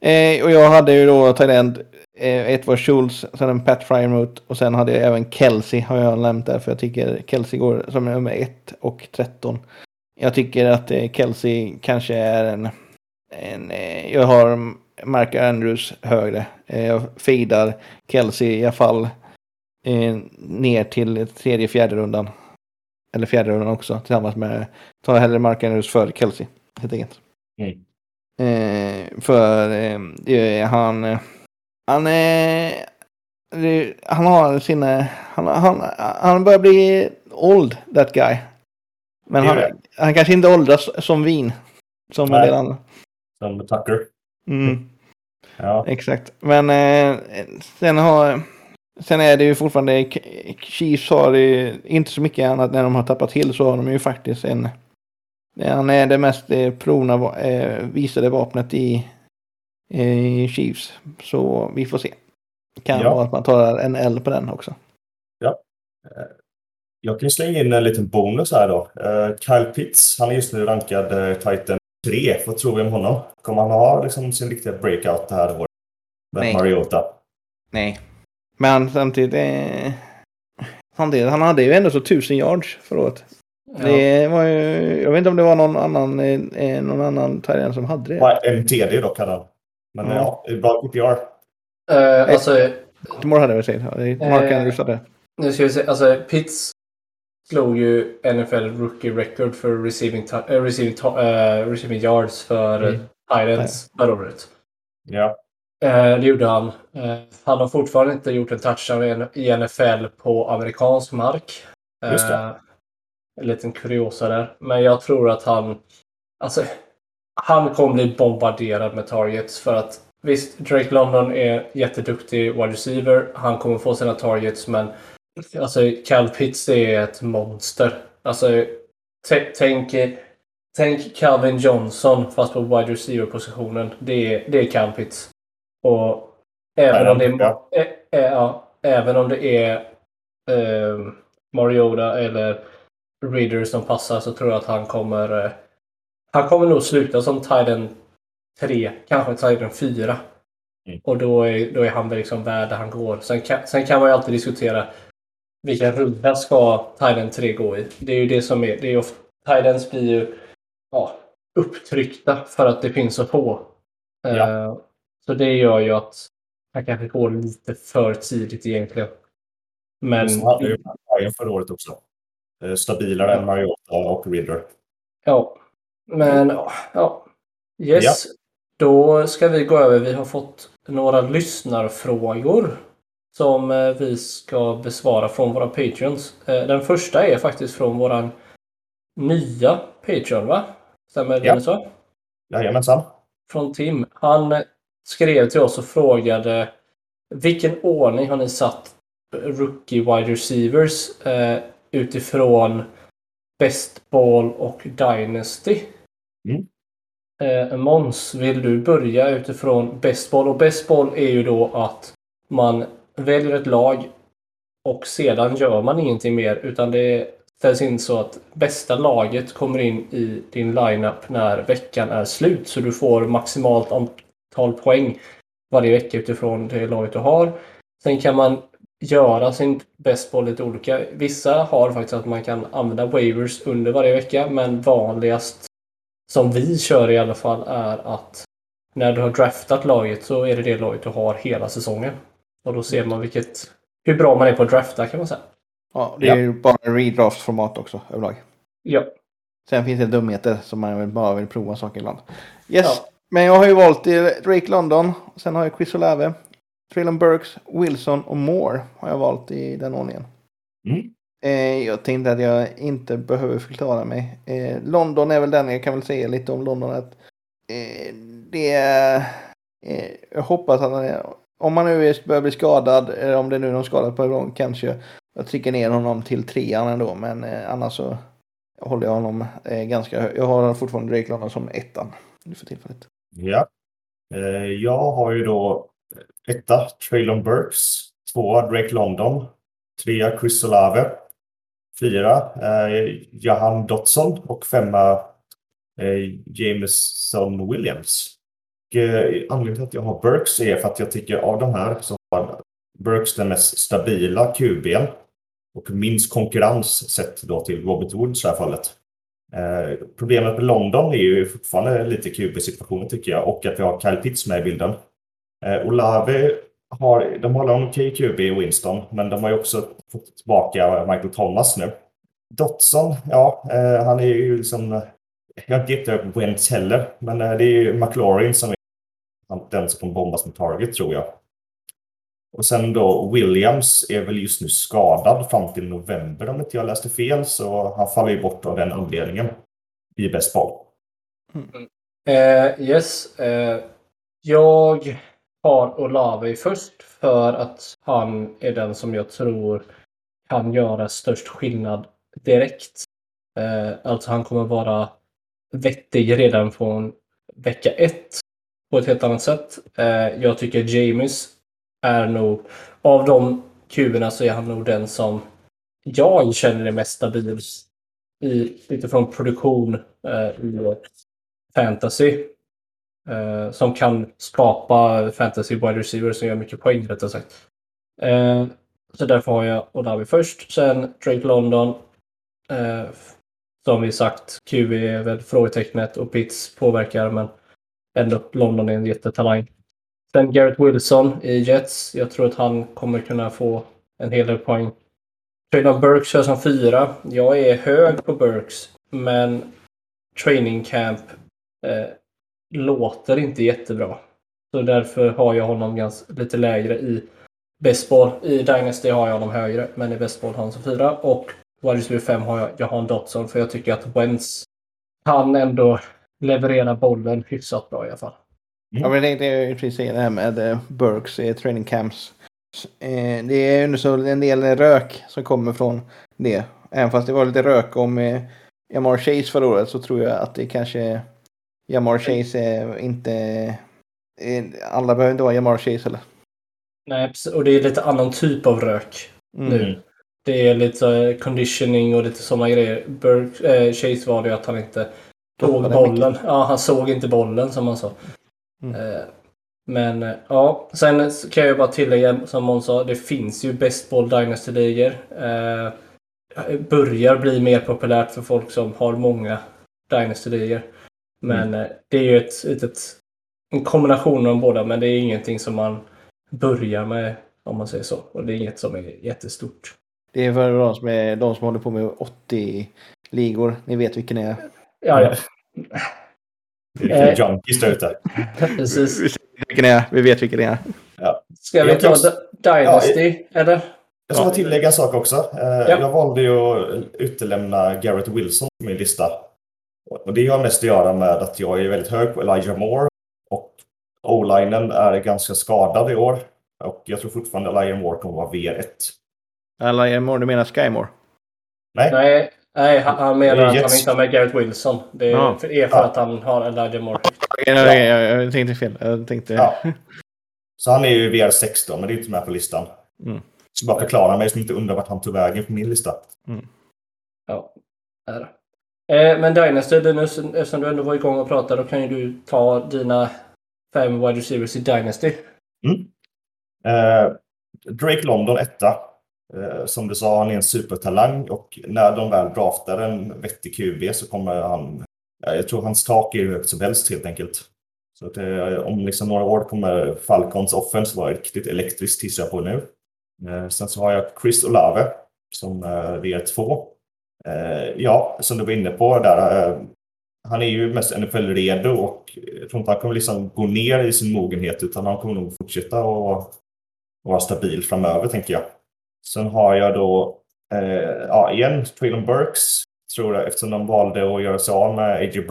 S2: Eh, och jag hade ju då Thailand. Eh, ett var Schultz, sen en Pat Frymouth och sen hade jag även Kelsey har jag nämnt där. För jag tycker Kelsey går som nummer 1 och 13. Jag tycker att eh, Kelsey kanske är en... en eh, jag har Mark Andrews högre. Eh, jag fejdar Kelsey i alla fall eh, ner till tredje, fjärde rundan. eller fjärde rundan också, tillsammans med, tar hellre Mark Andrews för Kelsey, helt enkelt.
S1: Mm.
S2: Eh, för eh, han, eh, han, eh, han har sina, han, han, han börjar bli old, that guy. Men han, han kanske inte åldras som vin. Som en
S1: Nej.
S2: del andra.
S1: Som Tucker.
S2: Mm.
S1: Ja.
S2: Exakt. Men eh, sen har... Sen är det ju fortfarande... Chiefs har eh, inte så mycket annat när de har tappat till så har de ju faktiskt en... Han är det mest eh, provna, va- eh, visade vapnet i, i Chiefs. Så vi får se. Kan
S1: Ja.
S2: vara att man tar en L på den också.
S1: Jag kan ju slänga in en liten bonus här då. Eh, Kyle Pitts, han är just nu rankad Titan 3. Vad tror vi om honom? Kommer han ha liksom, sin riktiga breakout det här året? Med
S2: Nej.
S1: Mariota?
S2: Nej. Men samtidigt... Eh, samtidigt, han hade ju ändå så tusen yards förra året.
S3: Ja.
S2: Det var ju, jag vet inte om det var någon annan, eh, eh, någon annan Thailand som hade det.
S1: Bara MTD dock hade han. Men
S2: Ja.
S1: ja, det är bra PPR.
S3: Eh, alltså,
S2: Timor hade väl det är Mark Andrews hade.
S3: nu ska vi se. Alltså, Pitts slog ju NFL Rookie Record för receiving, eh, receiving, eh, receiving yards för
S2: Mm.
S3: Titans förra året.
S1: Ja.
S3: Eh, det gjorde han. Eh, han har fortfarande inte gjort en touchdown i NFL på amerikansk mark.
S1: Just det.
S3: Eh, en liten kuriosa där. Men jag tror att han... Alltså, han kommer bli bombarderad med targets för att visst, Drake London är jätteduktig wide receiver. Han kommer få sina targets, men alltså Cal Pitts är ett monster. Alltså, tänk, tänk Calvin Johnson fast på wide receiver-positionen. Det är, det är Cal Pitts. Och även om det är,
S1: Ja.
S3: ä, ä, ja, även om det är eh, Mariota eller Reader som passar så tror jag att han kommer eh, han kommer nog sluta som Titan 3, kanske Titan 4.
S1: Mm.
S3: Och då är, då är han väl liksom värd där han går. Sen kan, sen kan man ju alltid diskutera vilka runda ska Titan 3 gå i. Det är ju det som är, det är ofta, Titans blir ju ja, upptryckta för att det finns så få.
S1: Ja.
S3: Eh, så det gör ju att han kanske går lite för tidigt egentligen. Men
S1: Så hade ju Ryan förra året också. Eh, Stabilare än Mariota och Ridder.
S3: Ja, men ja. Yes, då ska vi gå över. Vi har fått några lyssnarfrågor som eh, vi ska besvara från våra Patreons. Eh, Den första är faktiskt från våran nya Patreon, va? Stämmer det
S1: Ja.
S3: så?
S1: Jajamensan.
S3: Från Tim. Han skrev till oss och frågade vilken ordning har ni satt rookie wide receivers eh, utifrån Best Ball och Dynasty?
S1: Mm.
S3: Eh, Måns, vill du börja utifrån Best Ball? Och Best Ball är ju då att man väljer ett lag och sedan gör man ingenting mer utan det ställs in så att bästa laget kommer in i din lineup när veckan är slut. Så du får maximalt antal poäng varje vecka utifrån det laget du har. Sen kan man göra sin bäst på lite olika. Vissa har faktiskt att man kan använda waivers under varje vecka men vanligast som vi kör i alla fall är att när du har draftat laget så är det det laget du har hela säsongen. Och då ser man vilket, hur bra man är på att drafta kan man säga.
S2: Ja, det är ju bara redraft-format också överlag.
S3: Ja.
S2: Sen finns det dumheter som man väl bara vill prova saker ibland. Yes,
S3: Ja.
S2: men jag har ju valt Drake London. Sen har jag Chris Olave, Traylon Burks, Wilson och Moore har jag valt i den ordningen.
S1: Mm.
S2: Eh, jag tänkte att jag inte behöver förklara mig. Eh, London är väl den jag kan väl säga lite om London. Att, eh, det är, eh, jag hoppas att han är, om man nu börjar bli skadad, eller om det är nu någon skadad på gång, kanske jag trycker ner honom till trean ändå. Men eh, annars så håller jag honom eh, ganska högt. Jag har fortfarande Drake London som ettan för tillfället.
S1: Ja. Eh, Jag har ju då etta Traylon Burks, tvåa Drake London, trea Chris Olave, fyra eh, Jahan Dotson och femma eh, Jameson Williams. Eh, anledningen till att jag har Burks är för att jag tycker av de här så har Burks den mest stabila QB'n och minst konkurrens sett då till Robert Woods i det här fallet. Eh, problemet med London är ju fortfarande lite QB-situationen tycker jag och att vi har Kyle Pitts med i bilden. Eh, Olave har, de håller en okej QB i Winston men de har ju också fått tillbaka Michael Thomas nu. Dotson, ja, eh, han är ju liksom... Jag har inte gett Wentz heller, men eh, det är ju McLaurin som den som kommer bombas med target, tror jag. Och sen då Williams är väl just nu skadad fram till november om inte jag läste fel, så han faller ju bort av den anledningen i bäst boll.
S3: Mm. Uh, yes. Uh, jag har Olave först för att han är den som jag tror kan göra störst skillnad direkt. Uh, alltså han kommer vara vettig redan från vecka ett på ett helt annat sätt. Eh, jag tycker James är nog, av de kuberna så är han nog den som jag känner är mest stabil i, utifrån produktion eh, i fantasy. Eh, som kan skapa fantasy wide receivers som gör mycket poäng rättare sagt. Eh, så därför har jag Odavi först. Sen Drake London. Eh, som vi sagt, QV är väl frågetecknet och Pitts påverkar men ändå London är en jättetalang. Sen Garrett Wilson i Jets. Jag tror att han kommer kunna få en hel del poäng. Traylon Burks kör som fyra. Jag är hög på Burks, men training camp eh, låter inte jättebra. Så därför har jag honom ganska, lite lägre i baseball. I Dynasty har jag honom högre, men i baseball har han som fyra. Och wide 5 har jag Johan Dotson, för jag tycker att Wentz kan ändå leverera bollen hyfsat bra i alla fall.
S2: Mm. Ja, men precis säga det här med uh, Burks uh, training camps. Uh, det är ju så en del rök som kommer från det. Även fast det var lite rök om uh, Jamar Chase förra året så tror jag att det kanske Jamar Chase är inte... alla behöver inte vara Jamar Chase eller?
S3: Nej, och det är lite annan typ av rök mm. nu. Det är lite conditioning och lite sådana grejer. Burke, Chase var det ju att han inte såg bollen. Ja, han såg inte bollen som man sa. Mm. Eh, men eh, ja, sen kan jag bara tillägga som Måns sa, det finns ju Best Ball Dynasty-ligor. Eh, börjar bli mer populärt för folk som har många Dynasty-ligor. Men mm. det är ju ett, ett, ett, en kombination av båda, men det är ingenting som man börjar med om man säger så. Och det är inget som är jättestort.
S2: Det är för de som, är, de som håller på med 80 ligor. Ni vet vilken det är.
S3: Ja, ja.
S1: Det är eh, junkies där ute.
S3: Precis.
S2: Vi vet vilken är. Vi vet vilken det är.
S3: Ja. Ska vi ta också... Dynasty, ja, eller?
S1: Jag ska tillägga en sak också. Eh, ja. Jag valde ju att utelämna Garrett Wilson på min lista. Och det har mest att göra med att jag är väldigt hög på Elijah Moore. Och O-linen är ganska skadad i år. Och jag tror fortfarande Elijah Moore kommer vara V1.
S2: Elijah Moore, du menar Sky Moore?
S3: Nej. Nej, Nej, han menar att han inte har med Garrett Wilson. Det är ja. för, är för ja. att han har Elijah Moore.
S2: Ja, jag, jag tänkte fel. Jag tänkte... Ja.
S1: Så han är ju VR16, men det är inte med på listan. Mm. Så bara förklara mig som inte undrar vart han tog vägen på min lista. Mm.
S3: Ja, är eh, Men Dynasty, Linus, eftersom du ändå var igång och pratade, då kan ju du ta dina fem wide receivers i Dynasty. Mm.
S1: Eh, Drake London etta. Eh, som du sa, han är en supertalang och när de väl draftar en vettig QB så kommer han... Jag tror hans tak är hur högt som helst helt enkelt. Så att, eh, om liksom några år kommer Falcons offense vara riktigt elektriskt tissar jag på nu. Eh, sen så har jag Chris Olave som VR2. Ja, som du var inne på där. Han är ju mest NFL-redo och jag tror inte han kommer liksom gå ner i sin mogenhet utan han kommer nog fortsätta att vara stabil framöver tänker jag. Sen har jag då, eh, ja igen, Traylon Burks. Tror jag, eftersom de valde att göra sig av med A.J. Burks.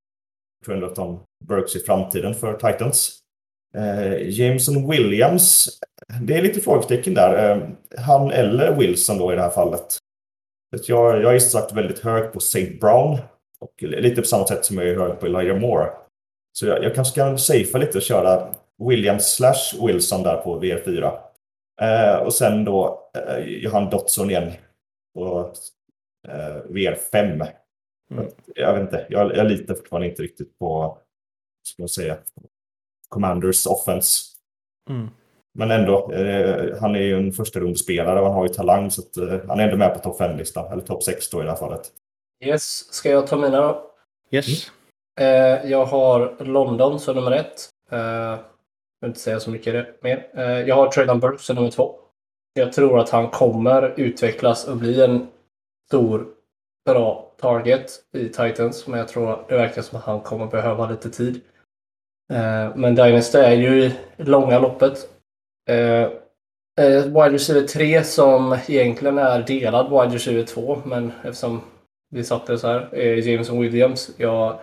S1: Tror jag att de Burks i framtiden för Titans. Eh, Jameson Williams. Det är lite frågetecken där. Eh, han eller Wilson då i det här fallet. Jag, jag är sagt väldigt hög på St. Brown. Och lite på samma sätt som jag är hög på Elijah Moore. Så jag, jag kanske kan safea lite och köra Williams slash Wilson där på VR4. Eh, och sen då eh, Johan Dotson igen på eh, VR5. Mm. Jag vet inte, jag, jag litar fortfarande inte riktigt på, ska man säga, Commanders offense. Mm. Men ändå, eh, han är ju en första rundspelare och han har ju talang så att, eh, han är ändå med på topp 5-listan, eller topp 6 då i det här fallet.
S3: Yes, ska jag ta mina då?
S2: Yes.
S3: Mm. jag har London som nummer ett. Jag vill inte säga så mycket mer. Eh, jag har Traylon Burks som nummer två. Jag tror att han kommer utvecklas och bli en stor bra target i Titans, men jag tror det verkar som att han kommer behöva lite tid. Eh, men Dynasty är ju i långa loppet. Eh, wide receiver 3 som egentligen är delad wide receiver 2, men eftersom vi satte det så här, är Jameson Williams. Jag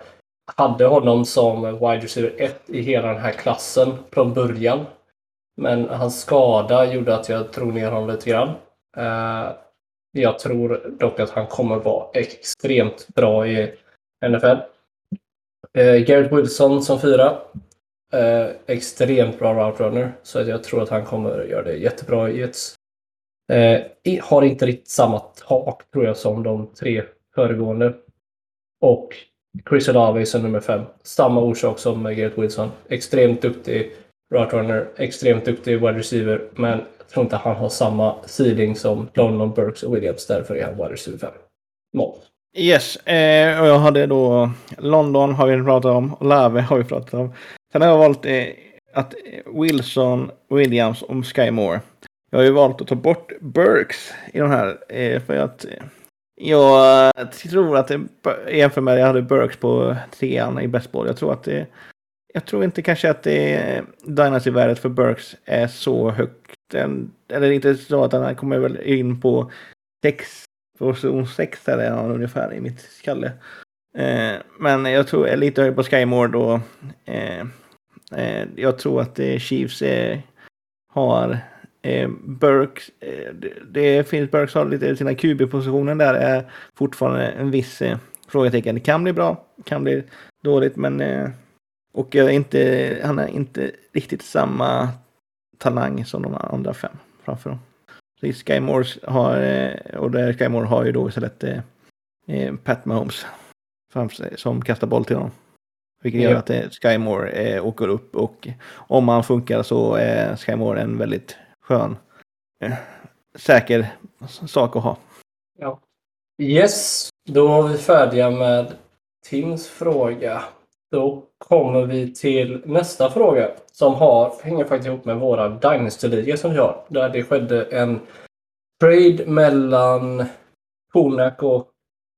S3: hade honom som wide receiver 1 i hela den här klassen från början. Men hans skada gjorde att jag drog ner honom lite grann. Eh, jag tror dock att han kommer vara extremt bra i NFL. Eh, Garrett Wilson som fyra. Eh, extremt bra route runner. Så jag tror att han kommer göra det jättebra i Jets. Har inte riktigt samma tak tror jag som de tre föregående. Och Chris Olave som nummer fem. Samma orsak som Garrett Wilson. Extremt duktig right runner, extremt duktig wide receiver. Men jag tror inte han har samma ceiling som London, Burks och Williams. Därför är han wide receiver 5. Mål.
S2: Yes, eh, och jag hade då London har vi pratat om och Lave har vi pratat om. Sen har jag valt eh, att Wilson, Williams och Sky Moore. Jag har ju valt att ta bort Burks i de här eh, för att eh, jag eh, tror att det jämför med jag hade Burks på trean i Best Ball. Jag tror att det jag tror inte kanske att det Dynasty-värdet för Burks är så högt. Eller inte så att han kommer väl in på sex Position 6 eller någon ungefär i mitt skalle. Eh, men jag tror jag är lite högre på Skymore då. Eh, eh, jag tror att Chiefs har eh, Burks. Eh, det, det, finns Burks har lite sina QB-positionen där är fortfarande en viss eh, frågetecken. Det kan bli bra, kan bli dåligt, men och jag är inte, han är inte riktigt samma talang som de andra fem framför dem. Sky Moore har, eh, och där Sky Moore har ju då istället eh, eh Pat Mahomes som kastar boll till honom. Vilket gör att eh, Sky Moore eh, åker upp och om han funkar så är Sky Moore en väldigt skön, eh, säker sak att ha.
S3: Ja. Yes, då var vi färdiga med Tims fråga. Då kommer vi till nästa fråga som har, hänger faktiskt ihop med våra Dynasty-liga som vi har. Där det skedde en trade mellan Konak och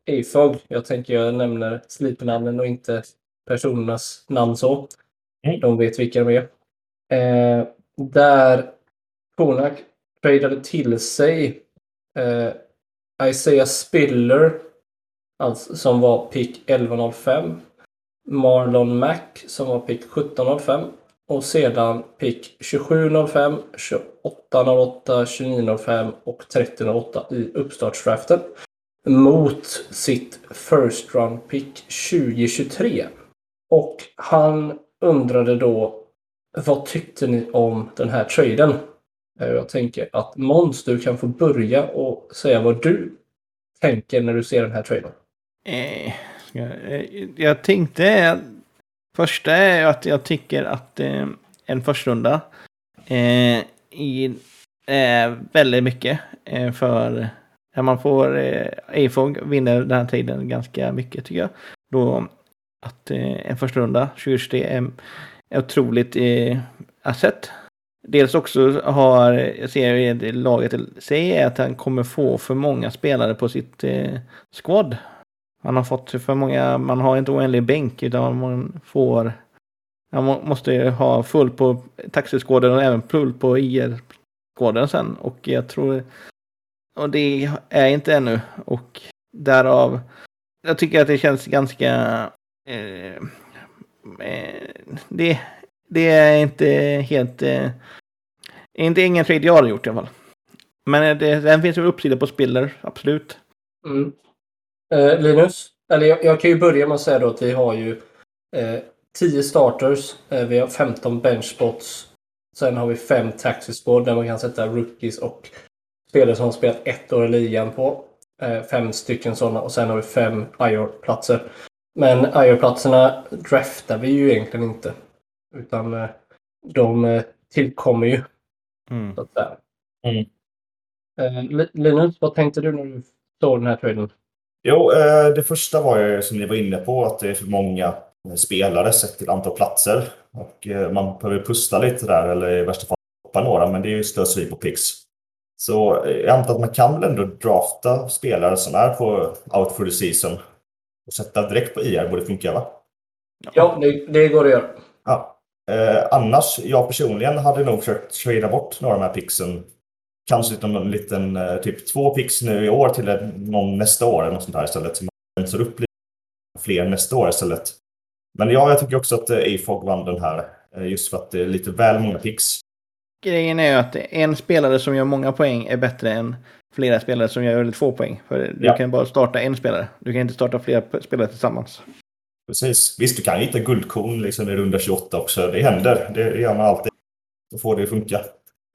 S3: Afog. Jag tänker jag nämner slipernamnen och inte personernas namn så. De vet vilka de är. Eh, där Konak tradade till sig eh, Isaiah Spiller alltså, som var pick 1105 Marlon Mack som var pick 1705 och sedan pick 2705, 2808, 2905 och 3008 i uppstartsdraften mot sitt first round pick 2023. Och han undrade då vad tyckte ni om den här traden? Eh, jag tänker att Måns, du kan få börja och säga vad du tänker när du ser den här trailern.
S2: Eh, eh jag tänkte, första är att jag tycker att eh, en första runda eh, i är väldigt mycket för när man får eh, AFOG vinner den här tiden ganska mycket tycker jag. Då att en första runda 2023 är, är otroligt eh, asset. Dels också har, jag ser laget säger att han kommer få för många spelare på sitt eh, squad. Man har fått för många, man har inte oändlig bänk utan man får man måste ha full på taxiskåden och även full på IR-skåden sen. Och jag tror... Och det är inte ännu. Och därav... Jag tycker att det känns ganska... Eh, eh det, det är inte helt... Eh, inte ingen trade jag har gjort i alla fall. Men eh, det, den finns ju uppsida på Spiller, absolut.
S3: Mm. Eh, Linus, eller jag, jag, kan ju börja med att säga då att vi har ju eh, 10 starters, eh, vi har 15 benchspots. Sen har vi 5 taxispår där man kan sätta rookies och spelare som har spelat ett år i ligan på. Eh, fem stycken sådana och sen har vi fem IR-platser. Men IR-platserna draftar vi ju egentligen inte. Utan eh, de eh, tillkommer ju. Mm. Så att säga. Mm. Eh, Linus, vad tänkte du när du såg den här traden?
S1: Jo, eh, det första var ju som ni var inne på att det är för många spelare sett till antal platser. Och eh, man behöver pusta lite där eller i värsta fall hoppa några, men det är ju slöseri på pix. Så jag antar att man kan väl ändå drafta spelare som är på out for the season och sätta direkt på IR borde funka va?
S3: Ja, det, det går att göra.
S1: Ja. Eh, annars, jag personligen hade nog försökt trada bort några av de här pixen. Kanske lite, någon liten, eh, typ två pix nu i år till någon nästa år eller något sånt här istället. Så man rensar upp lite fler nästa år istället. Men ja, jag tycker också att eh, AFOG vann den här. eh, Just för att det är lite väl många pix.
S2: Grejen är ju att en spelare som gör många poäng är bättre än flera spelare som gör väldigt få poäng. För du
S1: Ja.
S2: kan bara starta en spelare. Du kan inte starta flera spelare tillsammans.
S1: Precis. Visst, du kan hitta guldkorn liksom i runda 28 också. Det händer. Det gör man alltid. Då får det funka.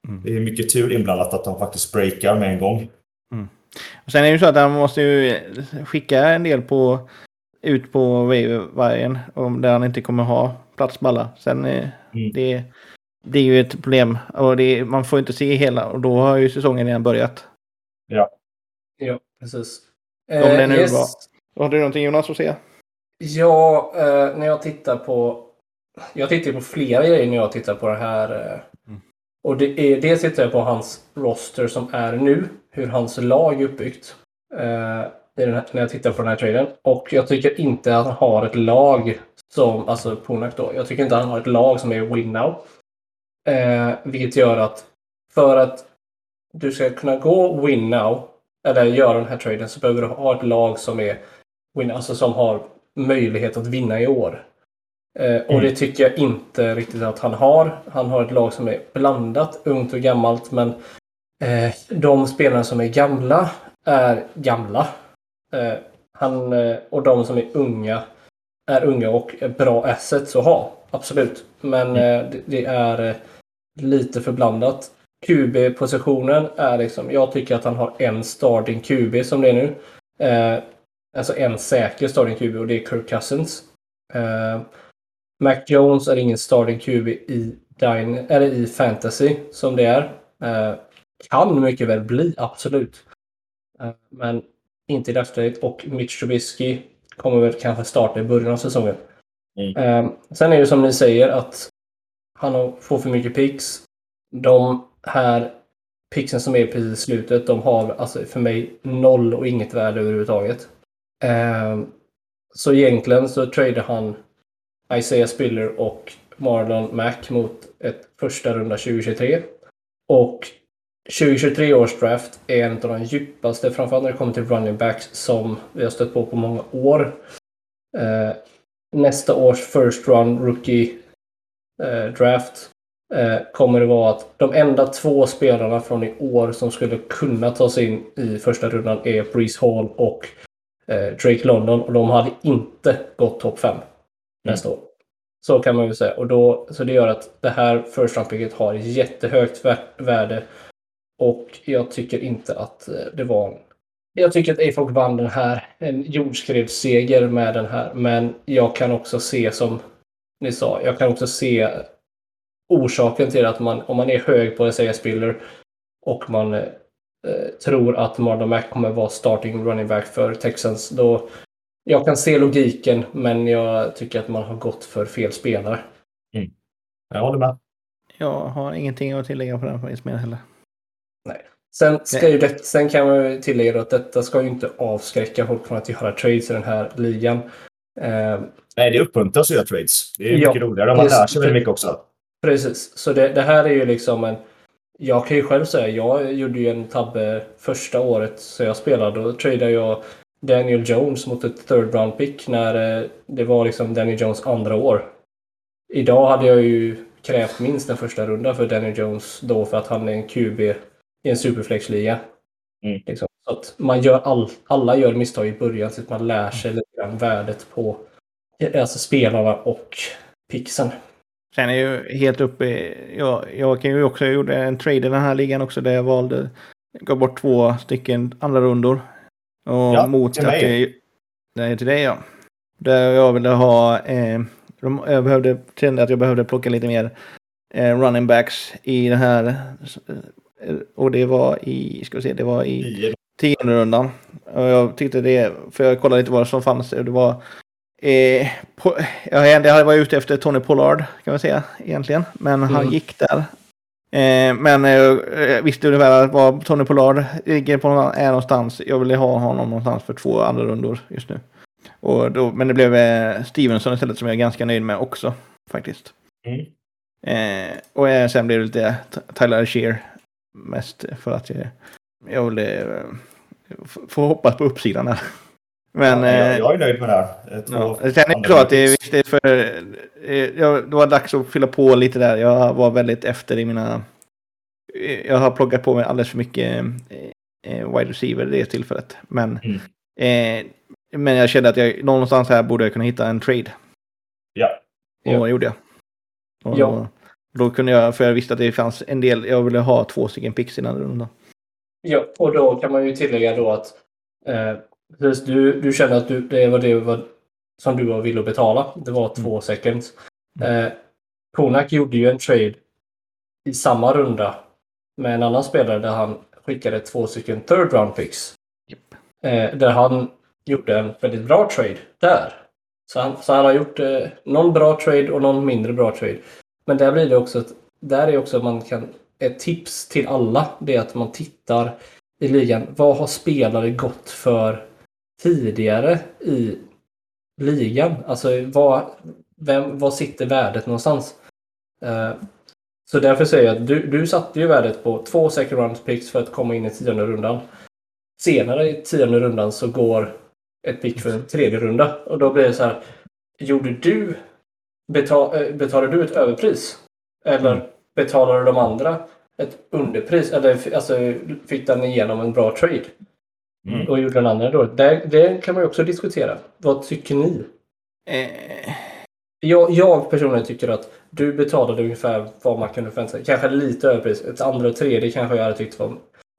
S2: Mm.
S1: Det är mycket tur inblandat att de faktiskt breakar med en gång.
S2: Och sen är det ju så att han måste ju skicka en del på, ut på om där han inte kommer ha plats på alla. Sen eh,
S1: Mm.
S2: det, det är ju ett problem. Och det, man får inte se hela och då har ju säsongen redan börjat.
S3: Ja, precis.
S2: Om det nu
S3: yes.
S2: var- Har du någonting Jonas att säga?
S3: Ja, eh, när jag tittar på... Jag tittar på flera grejer när jag tittar på det här. Eh,
S2: Mm.
S3: Och det är, dels tittar jag på hans roster som är nu. Hur hans lag är uppbyggt. Eh, här, när jag tittar på den här traden. Och jag tycker inte att han har ett lag som, alltså Punak då. Jag tycker inte att han har ett lag som är win now. Eh, vilket gör att för att du ska kunna gå win now, eller göra den här traden, så behöver du ha ett lag som är win, alltså som har möjlighet att vinna i år. Eh, och
S1: Mm.
S3: det tycker jag inte riktigt att han har. Han har ett lag som är blandat, ungt och gammalt, men eh, de spelarna som är gamla är gamla. Eh, han, eh, och de som är unga är unga och är bra assets att ha. Absolut. Men eh, det, det är eh, lite för blandat. QB-positionen är liksom, jag tycker att han har en starting QB som det är nu. Alltså en säker starting QB och det är Kirk Cousins. Eh, Mac Jones är ingen starting QB i, Dine, eller i fantasy som det är. Eh, kan mycket väl bli, absolut. Eh, men inte i dagsläget. Och Mitch Trubisky kommer väl kanske starta i början av säsongen.
S1: Mm.
S3: Sen är det som ni säger att han får för mycket picks. De här picksen som är precis i slutet, de har alltså för mig noll och inget värde överhuvudtaget. Eh, så egentligen så tradar han Isaiah Spiller och Marlon Mack mot ett första runda 2023. Och 2023 års draft är en av de djupaste, framförallt när det kommer till running backs, som vi har stött på på många år. Eh, nästa års first run rookie eh, draft eh, kommer det vara att de enda två spelarna från i år som skulle kunna ta sig in i första rundan är Breeze Hall och Drake London och de hade inte gått topp 5 nästa år. Så kan man väl säga. Och då, så det gör att det här first round picket har jättehögt vär- värde och jag tycker inte att eh, det var en jag tycker att AFOG vann den här. En jordskredsseger med den här. Men jag kan också se som ni sa, jag kan också se orsaken till att man, om man är hög på Isaiah Spiller och man eh, tror att Marlon Mack kommer vara starting running back för Texans, då jag kan se logiken, men jag tycker att man har gått för fel spelare.
S1: Jag håller med.
S2: Jag har ingenting att tillägga på den mer heller.
S3: Sen, ska ju det, sen kan man ju tillägga att detta ska ju inte avskräcka folk från att göra trades i den här ligan. Eh,
S1: Nej, det uppmuntras att göra trades. Det är
S3: Ja,
S1: mycket roligare. Man lär sig väldigt mycket också.
S3: Precis, så det, det här är ju liksom en... Jag kan ju själv säga, jag gjorde ju en tabbe första året så jag spelade. Då tradade jag Daniel Jones mot ett third round pick när eh, det var liksom Daniel Jones andra år. Idag hade jag ju krävt minst en första runda för Daniel Jones då för att han är en QB i en superflexliga.
S1: Mm.
S3: Liksom. Så att man gör all, alla gör misstag i början så att man lär sig lite grann värdet på alltså spelarna och pixen.
S2: Sen är ju helt uppe, jag, jag kan ju också, jag gjorde en trade i den här ligan också där jag valde, gav bort två stycken andra rundor. Och
S1: Ja,
S2: mot
S1: till
S2: att
S1: mig.
S2: det, nej, till dig ja. Där jag ville ha, eh, de, jag behövde, kände att jag behövde plocka lite mer eh, running backs i den här. eh, Och det var i, ska vi se, det var i
S1: I,
S2: tionde rundan. Och jag tyckte det, för jag kollade lite vad som fanns. Det var... Eh, på, jag hade varit ute efter Tony Pollard kan man säga egentligen. Men han
S3: Mm.
S2: gick där. Eh, men eh, jag visste ungefär var Tony Pollard ligger på är någonstans. Jag ville ha honom någonstans för två andra rundor just nu. Och då, men det blev eh, Stevenson istället som jag är ganska nöjd med också faktiskt.
S1: Mm.
S2: Eh, och eh, sen blev det lite Tyler Shear mest för att jag, jag ville eh, få hoppas på uppsidan där. Men
S1: Ja, jag,
S2: eh,
S1: jag är nöjd med det här. Eh, Två
S2: Ja, sen är det att det, är för, eh, ja, det var dags att fylla på lite där. Jag var väldigt efter i mina... Jag har plockat på mig alldeles för mycket wide receiver det tillfället. Men,
S1: Mm.
S2: eh, men jag kände att jag någonstans här borde jag kunna hitta en trade.
S1: Ja.
S2: Och
S3: Ja.
S2: det gjorde jag. Och
S3: Ja.
S2: Då kunde jag, för jag visste att det fanns en del, jag ville ha två stycken picks innan rundan.
S3: Ja, och då kan man ju tillägga då att eh, precis, du, du kände att du, det var det var, som du var villig att betala. Det var två seconds. Eh, Konak gjorde ju en trade i samma runda med en annan spelare där han skickade två stycken third round picks.
S2: Japp.
S3: Eh, där han gjorde en väldigt bra trade där. Så han, så han har gjort eh, någon bra trade och någon mindre bra trade. Men där blir det också att där är också att man kan ett tips till alla. Det är att man tittar i ligan. Vad har spelare gått för tidigare i ligan? Alltså vad, vem, vad sitter värdet någonstans? Eh, så därför säger jag att du, du satte ju värdet på två second round picks för att komma in i tionde rundan. Senare i tionde rundan så går ett pick för en tredje runda och då blir det så här. Gjorde du betal, eh, betalade du ett överpris? Eller
S1: Mm.
S3: betalade de andra ett underpris? Eller alltså, fick den igenom en bra trade?
S1: Mm.
S3: Och gjorde den andra då? Det, det kan man ju också diskutera. Vad tycker ni?
S2: Eh,
S3: Jag, jag personligen tycker att du betalade ungefär vad man kunde förvänta sig. Kanske lite överpris. Ett andra och tredje kanske jag hade tyckt var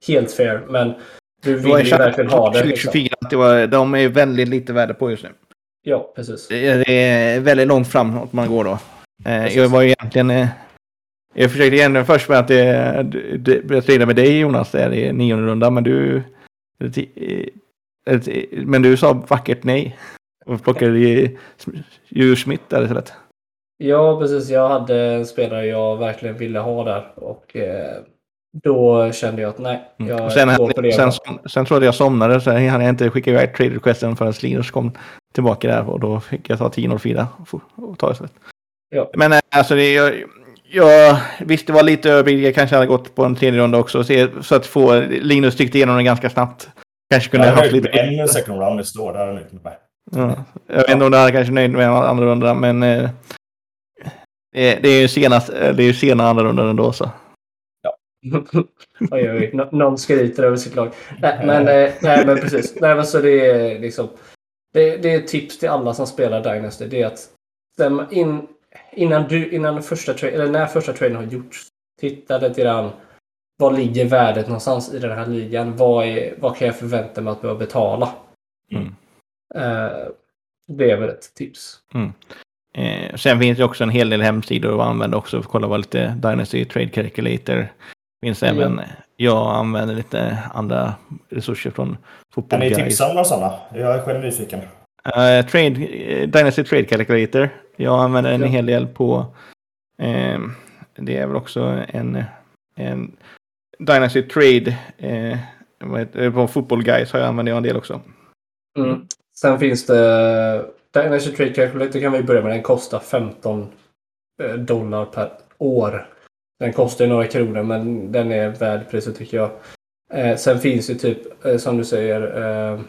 S3: helt fair. Men du
S2: det
S3: vill ju verkligen ha det. Liksom.
S2: 2024, att det var, de är väldigt lite värde på just nu.
S3: Ja, precis.
S2: Det är- det är väldigt långt framåt man går då. Eh,
S3: Precis.
S2: jag var ju egentligen... Eh, jag försökte egentligen först med att det, det, det, strida med dig Jonas där i nionde rundan, men du... eh, Men du sa vackert nej. Och plockade i Djur Smith där istället.
S3: Ja, precis. Jag hade en spelare jag verkligen ville ha där. Och eh, då kände jag att nej, jag
S2: Mm. Sen,
S3: går på det.
S2: sen, sen, sen trodde jag somnade så hann jag inte skicka iväg trade requesten förrän Linus kom tillbaka där och då fick jag ta 10.04 och, och ta istället.
S3: Ja.
S2: Men eh, alltså det, jag, jag visst det var lite överbud, jag kanske hade gått på en tredje runda också så, att få Linus tyckte igenom den ganska snabbt. Kanske kunde
S1: Jag
S2: ha haft lite...
S1: en second round nästa år. Där med.
S2: Ja. Jag vet inte om du hade kanske nöjd med andra runda men eh, det, det är ju senast, det är ju sena andra rundan ändå så.
S3: oj, oj, Nå- någon skryter över sitt lag. Nej, men, eh, nej, men precis. Nej, men så det är liksom... Det, det är ett tips till alla som spelar Dynasty. Det är att stämma in, innan, du, innan första eller när första traden har gjorts. Titta lite grann. Var ligger värdet någonstans i den här ligan? Vad, är, vad kan jag förvänta mig att behöva betala?
S2: Mm.
S3: Eh, det är väl ett tips.
S2: Eh, sen finns det också en hel del hemsidor att använda också för att kolla vad lite Dynasty Trade Calculator. Finns
S3: Ja.
S2: även, jag använder lite andra resurser från
S1: Kan
S2: Football
S1: ni
S2: Guys.
S1: tipsa om några sådana? Jag är själv nyfiken.
S2: Eh, trade, eh, Dynasty Trade Calculator. Jag använder en
S3: Ja.
S2: hel del på, eh, det är väl också en, en Dynasty Trade, eh, på Football Guys har jag använt en del också.
S3: Mm. Sen finns det Dynasty Trade Calculator kan vi börja med. Den kostar 15 eh, dollar per år. Den kostar ju några kronor men den är värd priset tycker jag. Eh, sen finns det typ eh, som du säger eh,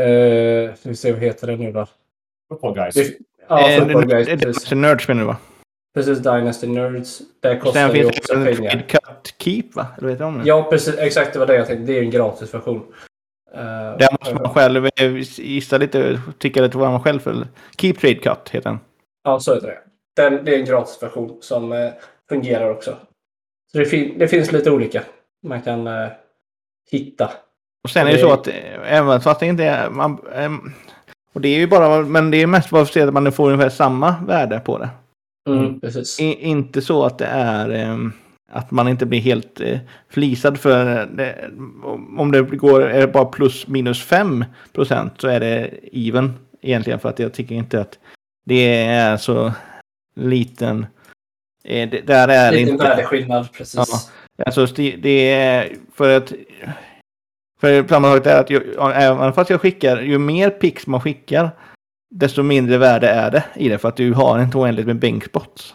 S3: eh, vi se vad heter det nu då?
S1: Football guys.
S3: Det, ja,
S2: Eh, är Nerds menar du va?
S3: precis Dynasty Nerds. Där kostar
S2: Sen finns
S3: också
S2: det en
S3: pengar.
S2: Cut Keep va? Eller vet du om det?
S3: Ja, precis. Exakt, det var det jag tänkte. Det är en gratisversion. Eh,
S2: Där måste man själv eh, gissa lite, tycka lite vad man själv för. Keep Trade Cut heter den.
S3: Ja, så heter det. Den, det är en gratisversion som eh, fungerar också. Så det, fin- det finns lite olika man kan eh, hitta.
S2: Och sen är det så att även fast det inte är... Man, och det är ju bara, men det är mest bara för att se att man får ungefär samma värde på det.
S3: Mm,
S1: Mm.
S3: Precis.
S2: I, inte så att det är ehm, att man inte blir helt eh, flisad för det, om det går är det bara plus minus 5 procent så är det even egentligen för att jag tycker inte att det är så liten Eh, det, där är
S3: Liten
S2: inte.
S3: värdeskillnad, precis.
S2: Ja. Alltså det, det är för att... För sammanhanget är att jag, även fast jag skickar, ju mer pix man skickar, desto mindre värde är det i det. För att du har inte oändligt med bänkspots.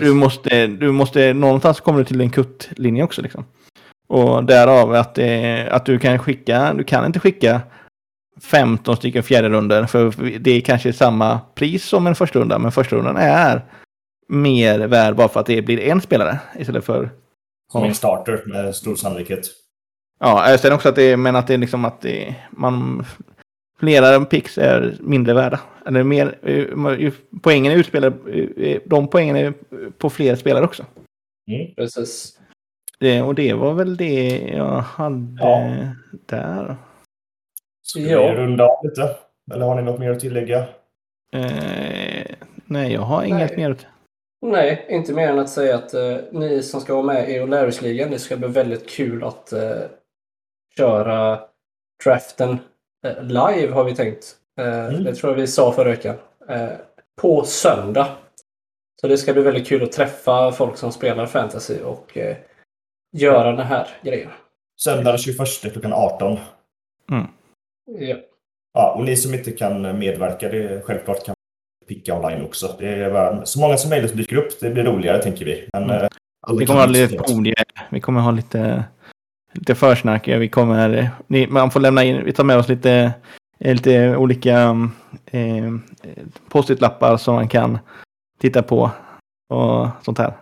S2: Du måste, du måste, någonstans kommer du till en kuttlinje också liksom. Och därav att, det, att du kan skicka, du kan inte skicka 15 stycken fjärde runder för det är kanske samma pris som en första runda, men första rundan är mer värd bara för att det blir en spelare istället för
S1: Som en starter med stor sannolikhet.
S2: Ja, sen också att det, men att det är liksom att det, man... Flera pix är mindre värda. Eller mer, eh, poängen är utspelade, eh, de poängen är på fler spelare också.
S1: Mm.
S3: precis.
S2: Det, och det var väl det jag hade
S1: Ja.
S2: där.
S1: Ska
S3: Ja.
S1: vi runda av lite? Eller har ni något mer att tillägga?
S2: Eh, nej, jag har inget
S3: Nej.
S2: mer.
S3: Nej, inte mer än att säga att eh, ni som ska vara med i O'Larrys-ligan, det ska bli väldigt kul att eh, köra draften eh, live har vi tänkt. Eh,
S1: Mm.
S3: Det tror jag vi sa förra veckan. Eh, på söndag. Så det ska bli väldigt kul att träffa folk som spelar fantasy och göra den här grejen.
S1: Söndag den 21 klockan 18.
S3: Ja.
S1: Ja, och ni som inte kan medverka, det är självklart kan picka online också. Det är bara, så många som möjligt som dyker upp, det blir roligare tänker vi. Men,
S2: Mm. Vi kommer ha lite. Vi kommer ha lite, lite försnack. Vi kommer, ni, man får lämna in, vi tar med oss lite, eh, lite olika eh, post-it-lappar som man kan titta på och sånt här.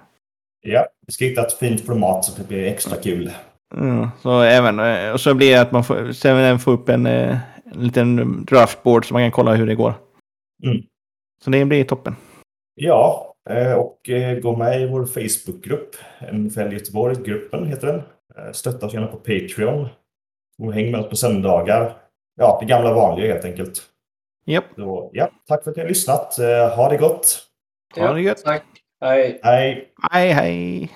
S1: Ja, vi ska hitta ett fint format så det blir extra kul.
S2: Mm, så även, eh, och så blir det att man får, sen även få upp en, eh, en liten draftboard så man kan kolla hur det går.
S1: Mm.
S2: Så det blir toppen.
S1: Ja, och gå med i vår Facebookgrupp. NFL Göteborg-gruppen heter den. Eh, Stötta oss gärna på Patreon. Och häng med oss på söndagar. Ja, det gamla vanliga helt enkelt.
S2: Japp,
S1: Så, ja, tack för att ni har lyssnat. Eh, Ha det gott.
S2: ha det gött.
S3: Tack. Hej.
S1: Hej!
S2: Hej hej!